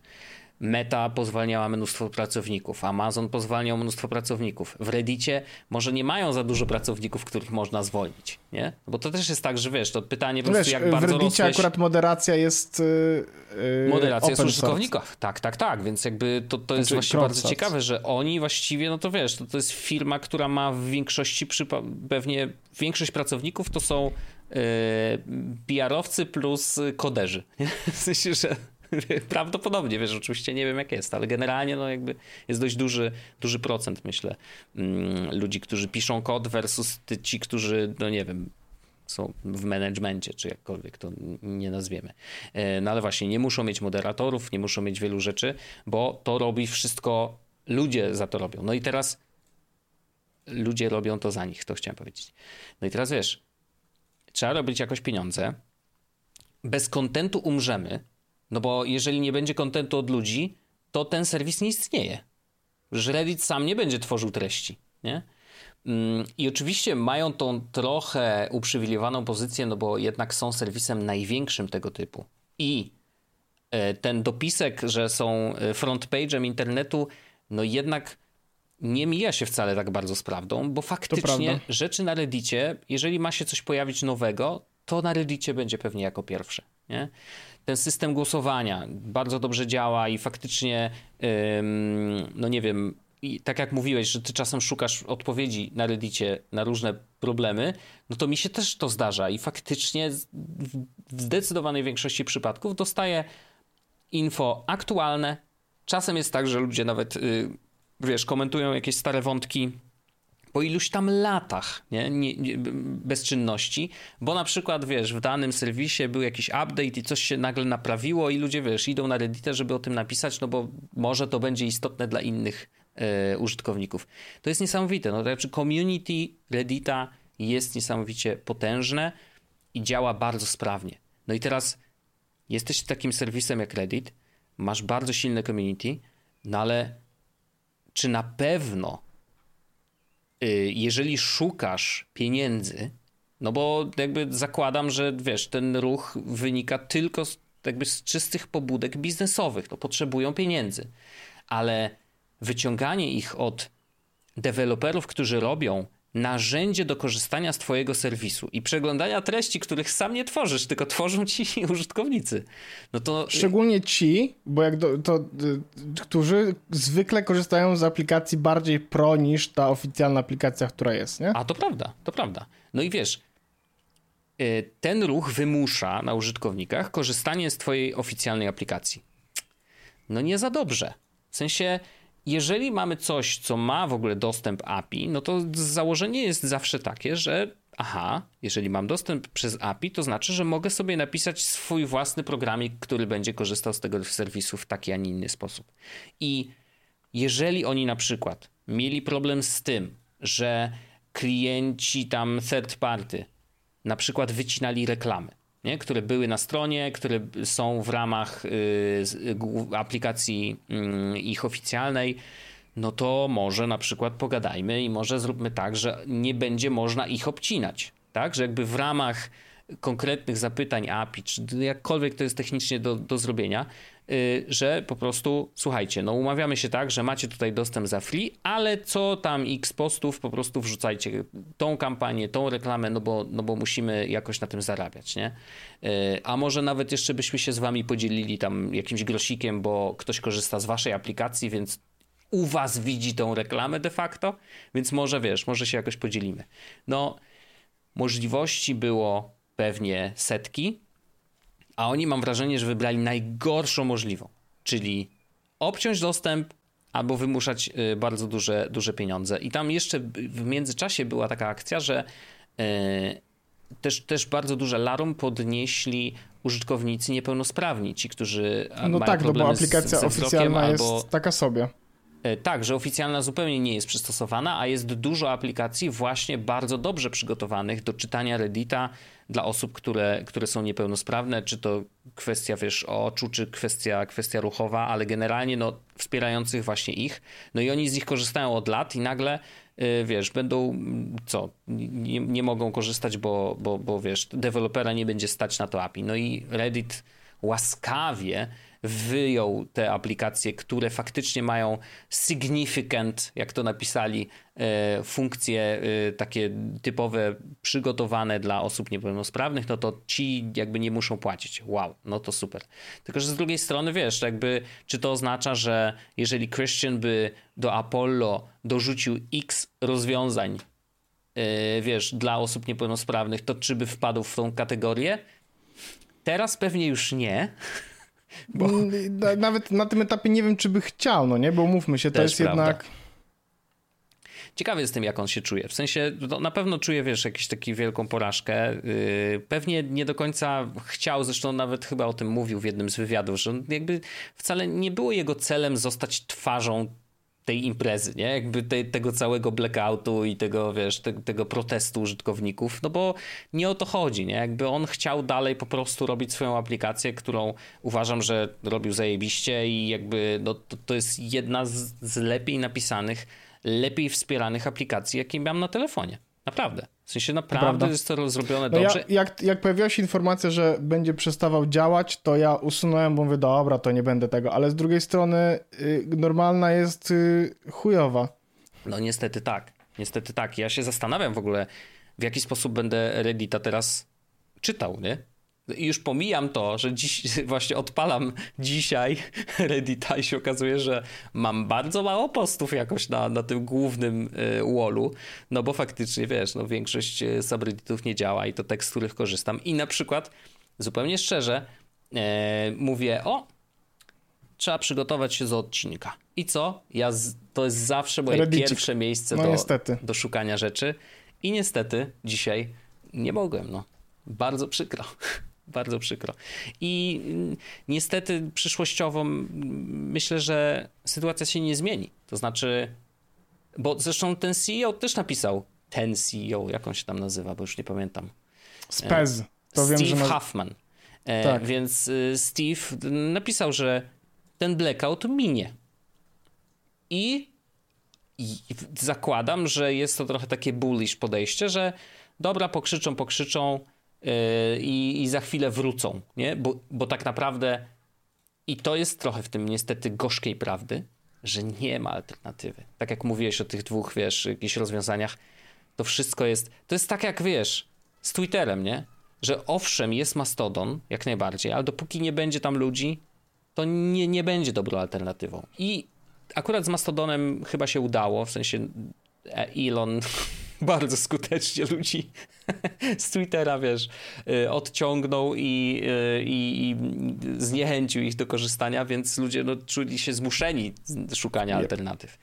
Meta pozwalniała mnóstwo pracowników, Amazon pozwalniał mnóstwo pracowników. W Reddicie może nie mają za dużo pracowników, których można zwolnić, nie? Bo to też jest tak, że wiesz, to pytanie po prostu jak bardzo W Reddicie rosłeś... akurat moderacja jest yy, Moderacja jest w użytkownikach, tak, tak, tak, więc jakby to, to jest znaczy, właśnie bardzo ciekawe, że oni właściwie, no to wiesz, to, to jest firma, która ma w większości, pewnie większość pracowników to są yy, PR-owcy plus koderzy. W sensie, że Prawdopodobnie, wiesz, oczywiście nie wiem jak jest, ale generalnie no jakby jest dość duży, duży procent, myślę, mm, ludzi, którzy piszą kod versus ci, którzy, no nie wiem, są w managemencie, czy jakkolwiek to nie nazwiemy. E, no ale właśnie, nie muszą mieć moderatorów, nie muszą mieć wielu rzeczy, bo to robi wszystko, ludzie za to robią. No i teraz ludzie robią to za nich, to chciałem powiedzieć. No i teraz wiesz, trzeba robić jakoś pieniądze, bez kontentu umrzemy, no bo jeżeli nie będzie kontentu od ludzi, to ten serwis nie istnieje. Że Reddit sam nie będzie tworzył treści, nie? Mm, I oczywiście mają tą trochę uprzywilejowaną pozycję, no bo jednak są serwisem największym tego typu. I e, ten dopisek, że są e, frontpage'em internetu, no jednak nie mija się wcale tak bardzo z prawdą, bo faktycznie rzeczy na Reddicie, jeżeli ma się coś pojawić nowego, to na Reddicie będzie pewnie jako pierwsze. Nie? Ten system głosowania bardzo dobrze działa i faktycznie, no nie wiem, i tak jak mówiłeś, że ty czasem szukasz odpowiedzi na Reddicie na różne problemy, no to mi się też to zdarza i faktycznie w zdecydowanej większości przypadków dostaję info aktualne. Czasem jest tak, że ludzie nawet, y, wiesz, komentują jakieś stare wątki po iluś tam latach nie? Nie, nie, bezczynności, bo na przykład, wiesz, w danym serwisie był jakiś update i coś się nagle naprawiło i ludzie, wiesz, idą na Reddita, żeby o tym napisać, no bo może to będzie istotne dla innych e, użytkowników. To jest niesamowite. No, to znaczy community Reddita jest niesamowicie potężne i działa bardzo sprawnie. No i teraz jesteś takim serwisem jak Reddit, masz bardzo silne community, no ale czy na pewno jeżeli szukasz pieniędzy, no bo jakby zakładam, że wiesz, ten ruch wynika tylko z, jakby z czystych pobudek biznesowych, no potrzebują pieniędzy, ale wyciąganie ich od deweloperów, którzy robią narzędzie do korzystania z Twojego serwisu i przeglądania treści, których sam nie tworzysz, tylko tworzą ci użytkownicy. No to... Szczególnie ci, bo jak do, to, y, którzy zwykle korzystają z aplikacji bardziej pro niż ta oficjalna aplikacja, która jest, nie? A to prawda, to prawda. No i wiesz, y, ten ruch wymusza na użytkownikach korzystanie z twojej oficjalnej aplikacji. No nie za dobrze. W sensie, jeżeli mamy coś, co ma w ogóle dostęp API, no to założenie jest zawsze takie, że aha, jeżeli mam dostęp przez API, to znaczy, że mogę sobie napisać swój własny programik, który będzie korzystał z tego serwisu w taki, a nie inny sposób. I jeżeli oni na przykład mieli problem z tym, że klienci tam third party na przykład wycinali reklamy, nie? które były na stronie, które są w ramach y, aplikacji y, ich oficjalnej, no to może na przykład pogadajmy i może zróbmy tak, że nie będzie można ich obcinać. Tak, że jakby w ramach konkretnych zapytań API, czy jakkolwiek to jest technicznie do, do zrobienia, yy, że po prostu słuchajcie, no umawiamy się tak, że macie tutaj dostęp za free, ale co tam x postów po prostu wrzucajcie tą kampanię, tą reklamę, no bo, no bo musimy jakoś na tym zarabiać, nie? Yy, a może nawet jeszcze byśmy się z wami podzielili tam jakimś grosikiem, bo ktoś korzysta z waszej aplikacji, więc u was widzi tą reklamę de facto, więc może wiesz, może się jakoś podzielimy. No, możliwości było pewnie setki, a oni mam wrażenie, że wybrali najgorszą możliwą, czyli obciąć dostęp albo wymuszać y, bardzo duże, duże pieniądze. I tam jeszcze w międzyczasie była taka akcja, że yy, też, też bardzo duże larum podnieśli użytkownicy niepełnosprawni, ci, którzy no mają tak, no bo aplikacja z, oficjalna albo... jest taka sobie. E, tak, że oficjalna zupełnie nie jest przystosowana, a jest dużo aplikacji właśnie bardzo dobrze przygotowanych do czytania Reddita dla osób, które, które są niepełnosprawne, czy to kwestia, wiesz, oczu, czy kwestia, kwestia ruchowa, ale generalnie no, wspierających właśnie ich. No i oni z nich korzystają od lat i nagle e, wiesz, będą co, nie, nie mogą korzystać, bo, bo, bo wiesz, dewelopera nie będzie stać na to API. No i Reddit łaskawie wyjął te aplikacje, które faktycznie mają significant, jak to napisali, e, funkcje e, takie typowe, przygotowane dla osób niepełnosprawnych, no to ci jakby nie muszą płacić. Wow, no to super. Tylko, że z drugiej strony, wiesz, jakby, czy to oznacza, że jeżeli Christian by do Apollo dorzucił x rozwiązań, e, wiesz, dla osób niepełnosprawnych, to czy by wpadł w tą kategorię? Teraz pewnie już nie, bo... Nawet na tym etapie nie wiem, czy by chciał, no nie? Bo mówmy się, to Też jest prawda. jednak... Ciekawy jestem, jak on się czuje. W sensie, no, na pewno czuje, wiesz, jakąś taką wielką porażkę. Yy, pewnie nie do końca chciał, zresztą nawet chyba o tym mówił w jednym z wywiadów, że jakby wcale nie było jego celem zostać twarzą tej imprezy, nie? Jakby te, tego całego blackoutu i tego, wiesz, te, tego protestu użytkowników, no bo nie o to chodzi, nie? Jakby on chciał dalej po prostu robić swoją aplikację, którą uważam, że robił zajebiście i jakby no, to, to jest jedna z, z lepiej napisanych, lepiej wspieranych aplikacji, jakie miałem na telefonie. Naprawdę. W sensie naprawdę jest to zrobione no dobrze. Ja, jak, jak pojawiła się informacja, że będzie przestawał działać, to ja usunąłem, bo mówię, dobra, to nie będę tego, ale z drugiej strony y, normalna jest y, chujowa. No niestety tak. Niestety tak. Ja się zastanawiam w ogóle, w jaki sposób będę Reddita teraz czytał, nie? I już pomijam to, że dziś właśnie odpalam dzisiaj Reddita i się okazuje, że mam bardzo mało postów jakoś na, na tym głównym y, wallu, no bo faktycznie wiesz, no większość y, subredditów nie działa i to tekst, z których korzystam. I na przykład, zupełnie szczerze, e, mówię, o, trzeba przygotować się do odcinka. I co? Ja z, to jest zawsze moje Reddicik. pierwsze miejsce no, do, do szukania rzeczy. I niestety dzisiaj nie mogłem, no. Bardzo przykro. Bardzo przykro. I mm, niestety przyszłościowo myślę, że sytuacja się nie zmieni. To znaczy, bo zresztą ten CEO też napisał, ten CEO, jak on się tam nazywa, bo już nie pamiętam. Spez. To Steve wiem, że Huffman. E, tak. Więc y, Steve napisał, że ten blackout minie. I, I zakładam, że jest to trochę takie bullish podejście, że dobra, pokrzyczą, pokrzyczą, i, i za chwilę wrócą, nie? Bo, bo tak naprawdę i to jest trochę w tym niestety gorzkiej prawdy, że nie ma alternatywy. Tak jak mówiłeś o tych dwóch, wiesz, jakichś rozwiązaniach, to wszystko jest, to jest tak jak, wiesz, z Twitterem, nie? Że owszem, jest Mastodon, jak najbardziej, ale dopóki nie będzie tam ludzi, to nie, nie będzie dobrą alternatywą. I akurat z Mastodonem chyba się udało, w sensie Elon bardzo skutecznie ludzi z Twittera, wiesz, y, odciągnął i, y, i, i zniechęcił ich do korzystania, więc ludzie no, czuli się zmuszeni do szukania yep. alternatyw.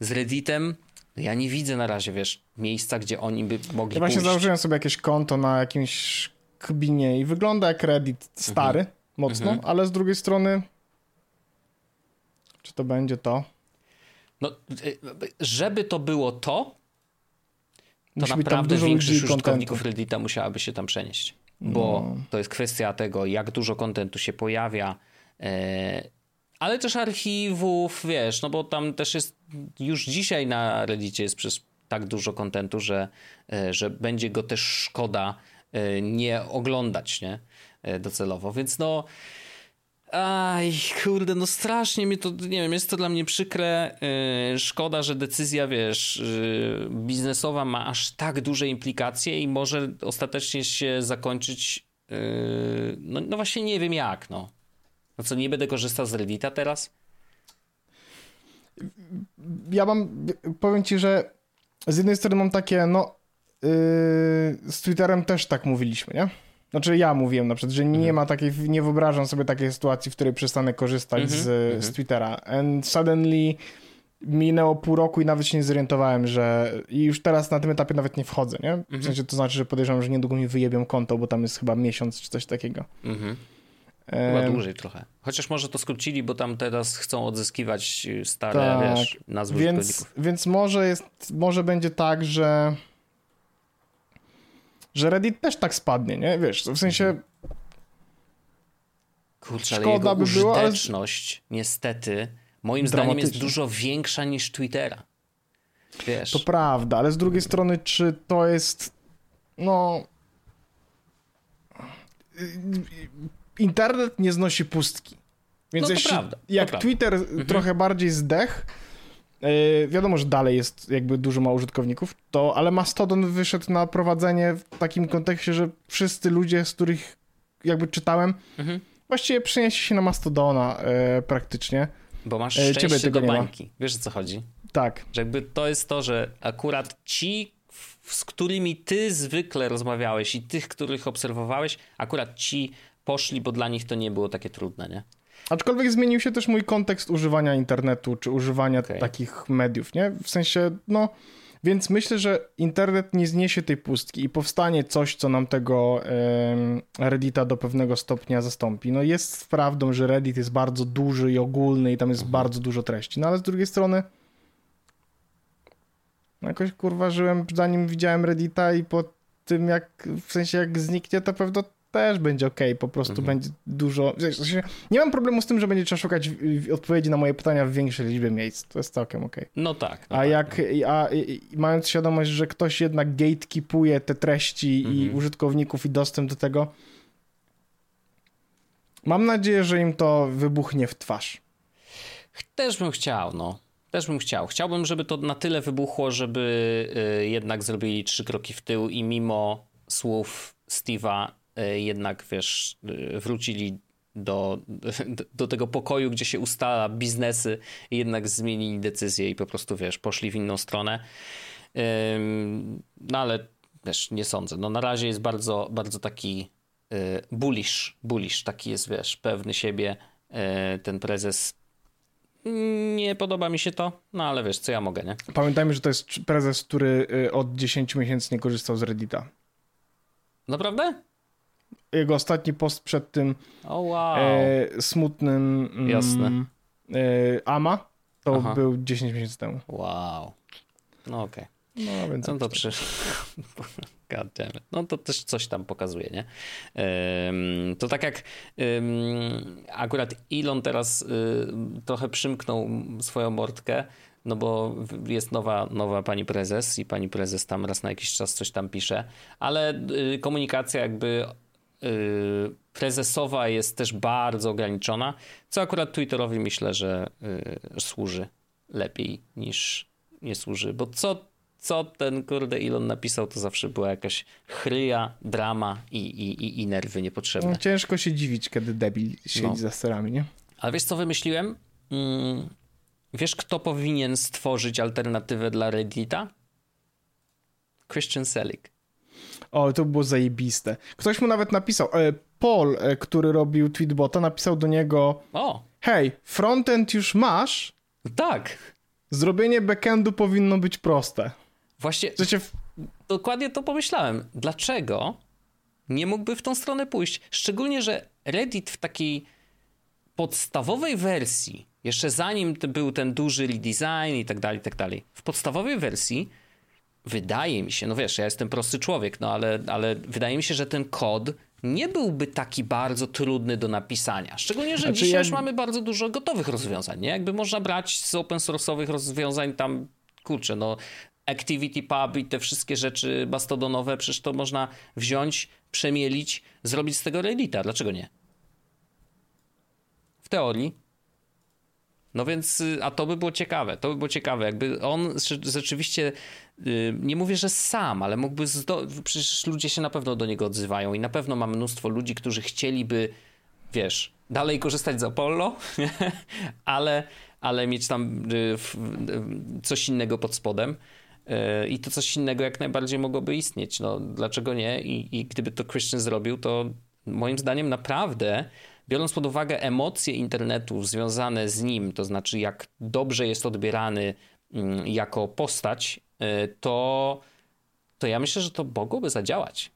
Z Redditem ja nie widzę na razie, wiesz, miejsca, gdzie oni by mogli Ja właśnie pójść. założyłem sobie jakieś konto na jakimś kbinie i wygląda jak Reddit stary, mhm. mocno, mhm. ale z drugiej strony czy to będzie to? No, y, żeby to było to, to Musi naprawdę większość użytkowników Reddita musiałaby się tam przenieść. Bo no. to jest kwestia tego, jak dużo kontentu się pojawia, e, ale też archiwów, wiesz, no bo tam też jest już dzisiaj na Reddicie jest przez tak dużo kontentu, że, e, że będzie go też szkoda e, nie oglądać, nie? Docelowo, więc no Aj, kurde, no strasznie mi to, nie wiem, jest to dla mnie przykre. Yy, szkoda, że decyzja, wiesz, yy, biznesowa ma aż tak duże implikacje i może ostatecznie się zakończyć, yy, no, no, właśnie nie wiem jak, no. No co, nie będę korzystał z Reddita teraz? Ja mam, powiem ci, że z jednej strony mam takie, no, z Twitterem też tak mówiliśmy, nie? Znaczy ja mówiłem na przykład, że nie mhm. ma takiej, nie wyobrażam sobie takiej sytuacji, w której przestanę korzystać mhm. z, z mhm. Twittera. And suddenly minęło pół roku i nawet się nie zorientowałem, że i już teraz na tym etapie nawet nie wchodzę, nie? W sensie to znaczy, że podejrzewam, że niedługo mi wyjebią konto, bo tam jest chyba miesiąc czy coś takiego. Mhm. Chyba dłużej trochę. Chociaż może to skrócili, bo tam teraz chcą odzyskiwać stare, tak. wiesz, nazwy więc, więc może jest, może będzie tak, że że Reddit też tak spadnie, nie? Wiesz, w sensie... Kurczę, ale jego by użyteczność ale... niestety moim zdaniem jest dużo większa niż Twittera. Wiesz. To prawda, ale z drugiej strony, czy to jest no internet nie znosi pustki. Więc no jeśli, prawda, jak Twitter mhm. trochę bardziej zdech, E, wiadomo, że dalej jest jakby dużo ma użytkowników, to, ale Mastodon wyszedł na prowadzenie w takim kontekście, że wszyscy ludzie, z których jakby czytałem, mhm. właściwie przenieśli się na Mastodona e, praktycznie. Bo masz e, szczęście tego do bańki. Wiesz o co chodzi? Tak. Że jakby to jest to, że akurat ci, z którymi ty zwykle rozmawiałeś i tych, których obserwowałeś, akurat ci poszli, bo dla nich to nie było takie trudne, nie? Aczkolwiek zmienił się też mój kontekst używania internetu, czy używania okay. takich mediów, nie? W sensie, no... Więc myślę, że internet nie zniesie tej pustki i powstanie coś, co nam tego Reddita do pewnego stopnia zastąpi. No jest prawdą, że Reddit jest bardzo duży i ogólny i tam jest mhm. bardzo dużo treści, no ale z drugiej strony no jakoś kurwa żyłem zanim widziałem Reddita i po tym jak, w sensie jak zniknie, to pewno też będzie ok, po prostu mhm. będzie dużo. Nie mam problemu z tym, że będzie trzeba szukać odpowiedzi na moje pytania w większej liczbie miejsc. To jest całkiem ok. No tak. No a tak, jak, no. a, mając świadomość, że ktoś jednak gatekeepuje te treści mhm. i użytkowników i dostęp do tego, mam nadzieję, że im to wybuchnie w twarz. Też bym chciał, no. Też bym chciał. Chciałbym, żeby to na tyle wybuchło, żeby y, jednak zrobili trzy kroki w tył i mimo słów Steve'a jednak, wiesz, e, wrócili do, do tego pokoju, gdzie się ustala biznesy jednak zmienili decyzję i po prostu, wiesz, poszli w inną stronę. No ale też nie sądzę. No na razie jest bardzo, bardzo taki e, bullish, bullish, taki jest, wiesz, pewny siebie ten prezes. Nie podoba mi się to, no ale wiesz, co ja mogę, nie? Pamiętajmy, że to jest prezes, który od 10 miesięcy nie korzystał z Reddita. Naprawdę? Jego ostatni post przed tym oh, wow. e, smutnym mm, Jasne. E, Ama, to Aha. był 10 miesięcy temu. Wow. No okej. Okay. No, więc no to przy... No to też coś tam pokazuje, nie? To tak jak um, akurat Elon teraz um, trochę przymknął swoją mordkę, no bo jest nowa, nowa pani prezes i pani prezes tam raz na jakiś czas coś tam pisze, ale y, komunikacja jakby Y, prezesowa jest też bardzo ograniczona, co akurat Twitterowi myślę, że y, służy lepiej niż nie służy, bo co, co ten kurde Elon napisał, to zawsze była jakaś chryja, drama i, i, i, nerwy niepotrzebne. No, ciężko się dziwić, kiedy debil siedzi no. za sterami, nie? Ale wiesz co wymyśliłem? Mm, wiesz kto powinien stworzyć alternatywę dla Reddita? Christian Selig. O, to było zajebiste. Ktoś mu nawet napisał, e, Paul, e, który robił Tweetbota, napisał do niego O, hej, frontend już masz, tak. zrobienie backendu powinno być proste. Właśnie w- dokładnie to pomyślałem. Dlaczego nie mógłby w tą stronę pójść? Szczególnie, że Reddit w takiej podstawowej wersji, jeszcze zanim był ten duży redesign i tak dalej, i tak dalej, w podstawowej wersji wydaje mi się, no wiesz, ja jestem prosty człowiek, no ale, ale wydaje mi się, że ten kod nie byłby taki bardzo trudny do napisania. Szczególnie, że Znaczy, dzisiaj ja- już mamy bardzo dużo gotowych rozwiązań, nie? Jakby można brać z open source'owych rozwiązań tam, kurczę, no Activity Pub i te wszystkie rzeczy bastodonowe, przecież to można wziąć, przemielić, zrobić z tego Reddita. Dlaczego nie? W teorii. No więc, y, a to by było ciekawe, to by było ciekawe, jakby on rze- rzeczywiście, nie mówię, że sam, ale mógłby, zdo- przecież ludzie się na pewno do niego odzywają i na pewno ma mnóstwo ludzi, którzy chcieliby, wiesz, dalej korzystać z Apollo, ale, ale mieć tam y, y, coś innego pod spodem. Y, I to coś innego jak najbardziej mogłoby istnieć. No, dlaczego nie? I, I gdyby to Christian zrobił, to moim zdaniem naprawdę, biorąc pod uwagę emocje internetu związane z nim, to znaczy jak dobrze jest odbierany jako postać, y, to, to ja myślę, że to mogłoby zadziałać.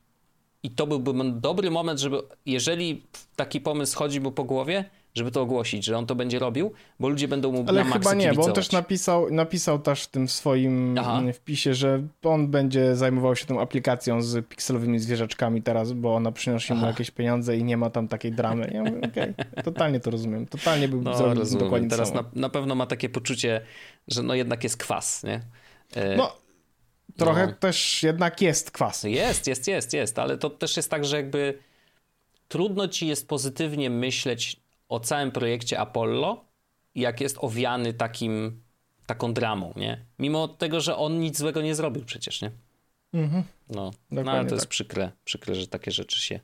I to byłby dobry moment, żeby, jeżeli taki pomysł chodzi mu po głowie, żeby to ogłosić, że on to będzie robił, bo ludzie będą mu ale na chyba nie, bo on też napisał, napisał też w tym swoim Aha. wpisie, że on będzie zajmował się tą aplikacją z pikselowymi zwierzaczkami teraz, bo ona przynosi mu jakieś pieniądze i nie ma tam takiej dramy. Ja mówię, okej, totalnie to rozumiem. Totalnie bym No, zrobił rozumiem. dokładnie Teraz na, na pewno ma takie poczucie, że no jednak jest kwas, nie? E, No, trochę no. też jednak jest kwas. Jest, jest, jest, jest, ale to też jest tak, że jakby trudno ci jest pozytywnie myśleć o całym projekcie Apollo, jak jest owiany takim, taką dramą, nie? Mimo tego, że on nic złego nie zrobił przecież, nie? Mhm. No, no ale to jest tak. przykre, przykre, że takie rzeczy się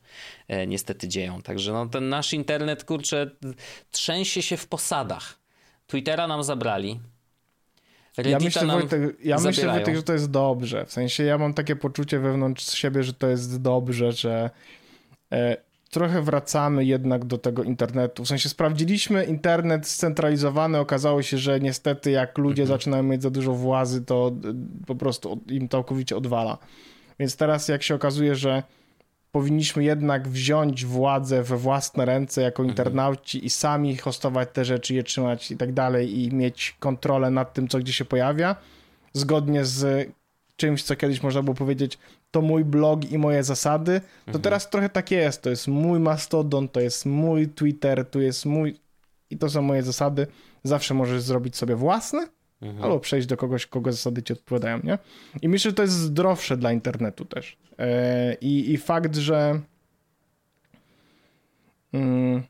e, niestety dzieją. Także no, ten nasz internet, kurczę, trzęsie się w posadach. Twittera nam zabrali. Reddita Ja myślę, nam Wojtek, ja myślę. Wojtek, że to jest dobrze. W sensie ja mam takie poczucie wewnątrz siebie, że to jest dobrze, że e, trochę wracamy jednak do tego internetu. W sensie sprawdziliśmy internet scentralizowany, okazało się, że niestety jak ludzie Mhm. zaczynają mieć za dużo władzy, to e, po prostu im całkowicie odwala. Więc teraz jak się okazuje, że powinniśmy jednak wziąć władzę we własne ręce jako Mhm. internauci i sami hostować te rzeczy, je trzymać i tak dalej i mieć kontrolę nad tym, co gdzie się pojawia, zgodnie z czymś, co kiedyś można było powiedzieć, to mój blog i moje zasady, to Mhm. teraz trochę tak jest. To jest mój Mastodon, to jest mój Twitter, tu jest mój i to są moje zasady. Zawsze możesz zrobić sobie własne, Mhm. albo przejść do kogoś, kogo zasady ci odpowiadają, nie? I myślę, że to jest zdrowsze dla internetu też. E, I, i fakt, że mm,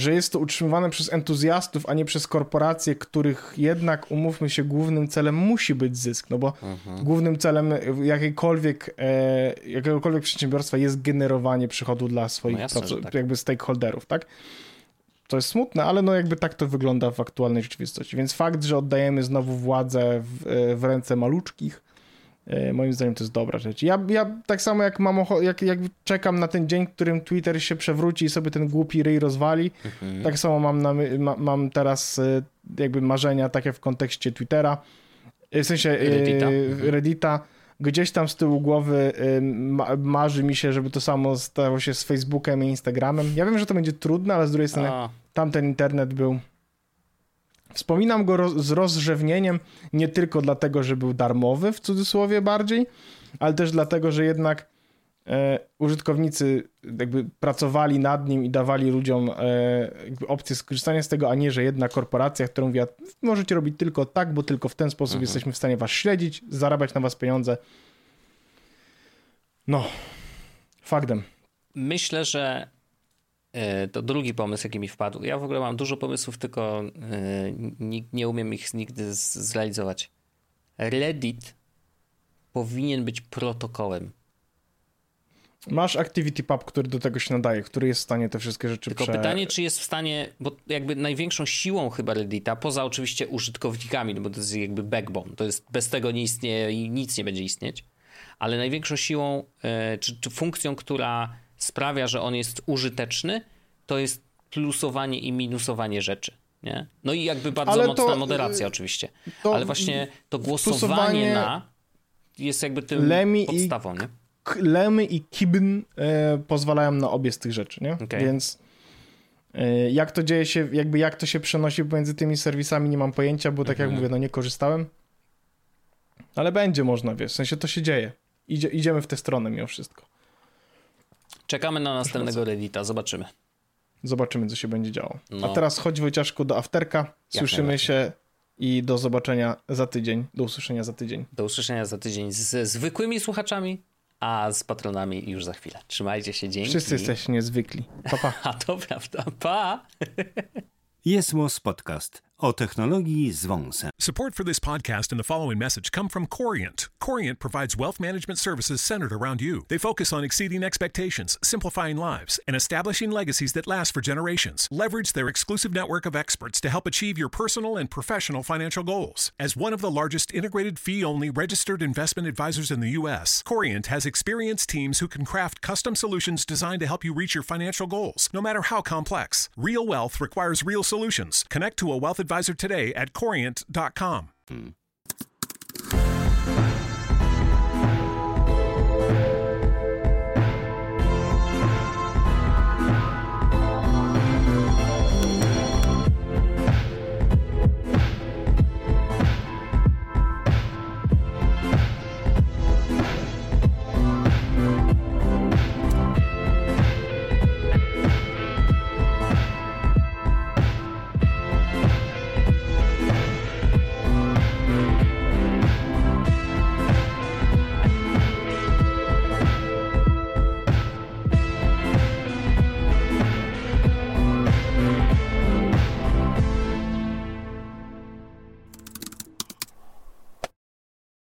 że jest to utrzymywane przez entuzjastów, a nie przez korporacje, których jednak, umówmy się, głównym celem musi być zysk, no bo Mhm. głównym celem jakiejkolwiek, e, jakiegokolwiek przedsiębiorstwa jest generowanie przychodu dla swoich No jasne, tak. jakby stakeholderów, tak? To jest smutne, ale no jakby tak to wygląda w aktualnej rzeczywistości. Więc fakt, że oddajemy znowu władzę w, e, w ręce maluczkich, moim zdaniem to jest dobra rzecz. Ja, ja tak samo jak mam ocho- jak, jak czekam na ten dzień, w którym Twitter się przewróci i sobie ten głupi ryj rozwali, Mhm. tak samo mam, na, ma, mam teraz e, jakby marzenia takie w kontekście Twittera, e, w sensie e, Reddita. Mhm. Reddita. Gdzieś tam z tyłu głowy e, ma, marzy mi się, żeby to samo stało się z Facebookiem i Instagramem. Ja wiem, że to będzie trudne, ale z drugiej strony A, tamten internet był. Wspominam go roz, z rozrzewnieniem nie tylko dlatego, że był darmowy, w cudzysłowie bardziej, ale też dlatego, że jednak e, użytkownicy jakby pracowali nad nim i dawali ludziom e, jakby opcję skorzystania z tego, a nie, że jedna korporacja, która mówiła, możecie robić tylko tak, bo tylko w ten sposób Mhm. jesteśmy w stanie was śledzić, zarabiać na was pieniądze. No, faktem. myślę, że to drugi pomysł, jaki mi wpadł. Ja w ogóle mam dużo pomysłów, tylko e, ni- nie umiem ich nigdy zrealizować. Reddit powinien być protokołem. Masz ActivityPub, który do tego się nadaje, który jest w stanie te wszystkie rzeczy Tylko prze... pytanie, czy jest w stanie, bo jakby największą siłą chyba Reddita, poza oczywiście użytkownikami, no bo to jest jakby backbone, to jest bez tego nie istnieje i nic nie będzie istnieć, ale największą siłą, e, czy, czy funkcją, która sprawia, że on jest użyteczny, to jest plusowanie i minusowanie rzeczy. Nie? No i jakby bardzo ale mocna to, moderacja oczywiście. Ale właśnie to głosowanie na jest jakby tym Lemi podstawą, nie? Lemy i Kibn e, pozwalają na obie z tych rzeczy, nie? Okay. Więc e, jak to dzieje się, jakby jak to się przenosi pomiędzy tymi serwisami, nie mam pojęcia, bo tak jak mhm. mówię, no nie korzystałem. Ale będzie można, wiesz, w sensie to się dzieje. Idzie, idziemy w tę stronę mimo wszystko. Czekamy na następnego Reddita, zobaczymy. Zobaczymy, co się będzie działo. No. A teraz chodź Wojciaszku do afterka. Słyszymy się i do zobaczenia za tydzień. Do usłyszenia za tydzień. Do usłyszenia za tydzień ze zwykłymi słuchaczami, a z patronami już za chwilę. Trzymajcie się, dzięki. Wszyscy jesteście niezwykli. Pa, pa. A to prawda, pa! Jest Podcast o technologii z wąsem. Support for this podcast and the following message come from Corient. Corient provides wealth management services centered around you. They focus on exceeding expectations, simplifying lives, and establishing legacies that last for generations. Leverage their exclusive network of experts to help achieve your personal and professional financial goals. As one of the largest integrated fee-only registered investment advisors in the U.S., Corient has experienced teams who can craft custom solutions designed to help you reach your financial goals, no matter how complex. Real wealth requires real solutions. Connect to a wealth advisor today at corient.com. Hmm.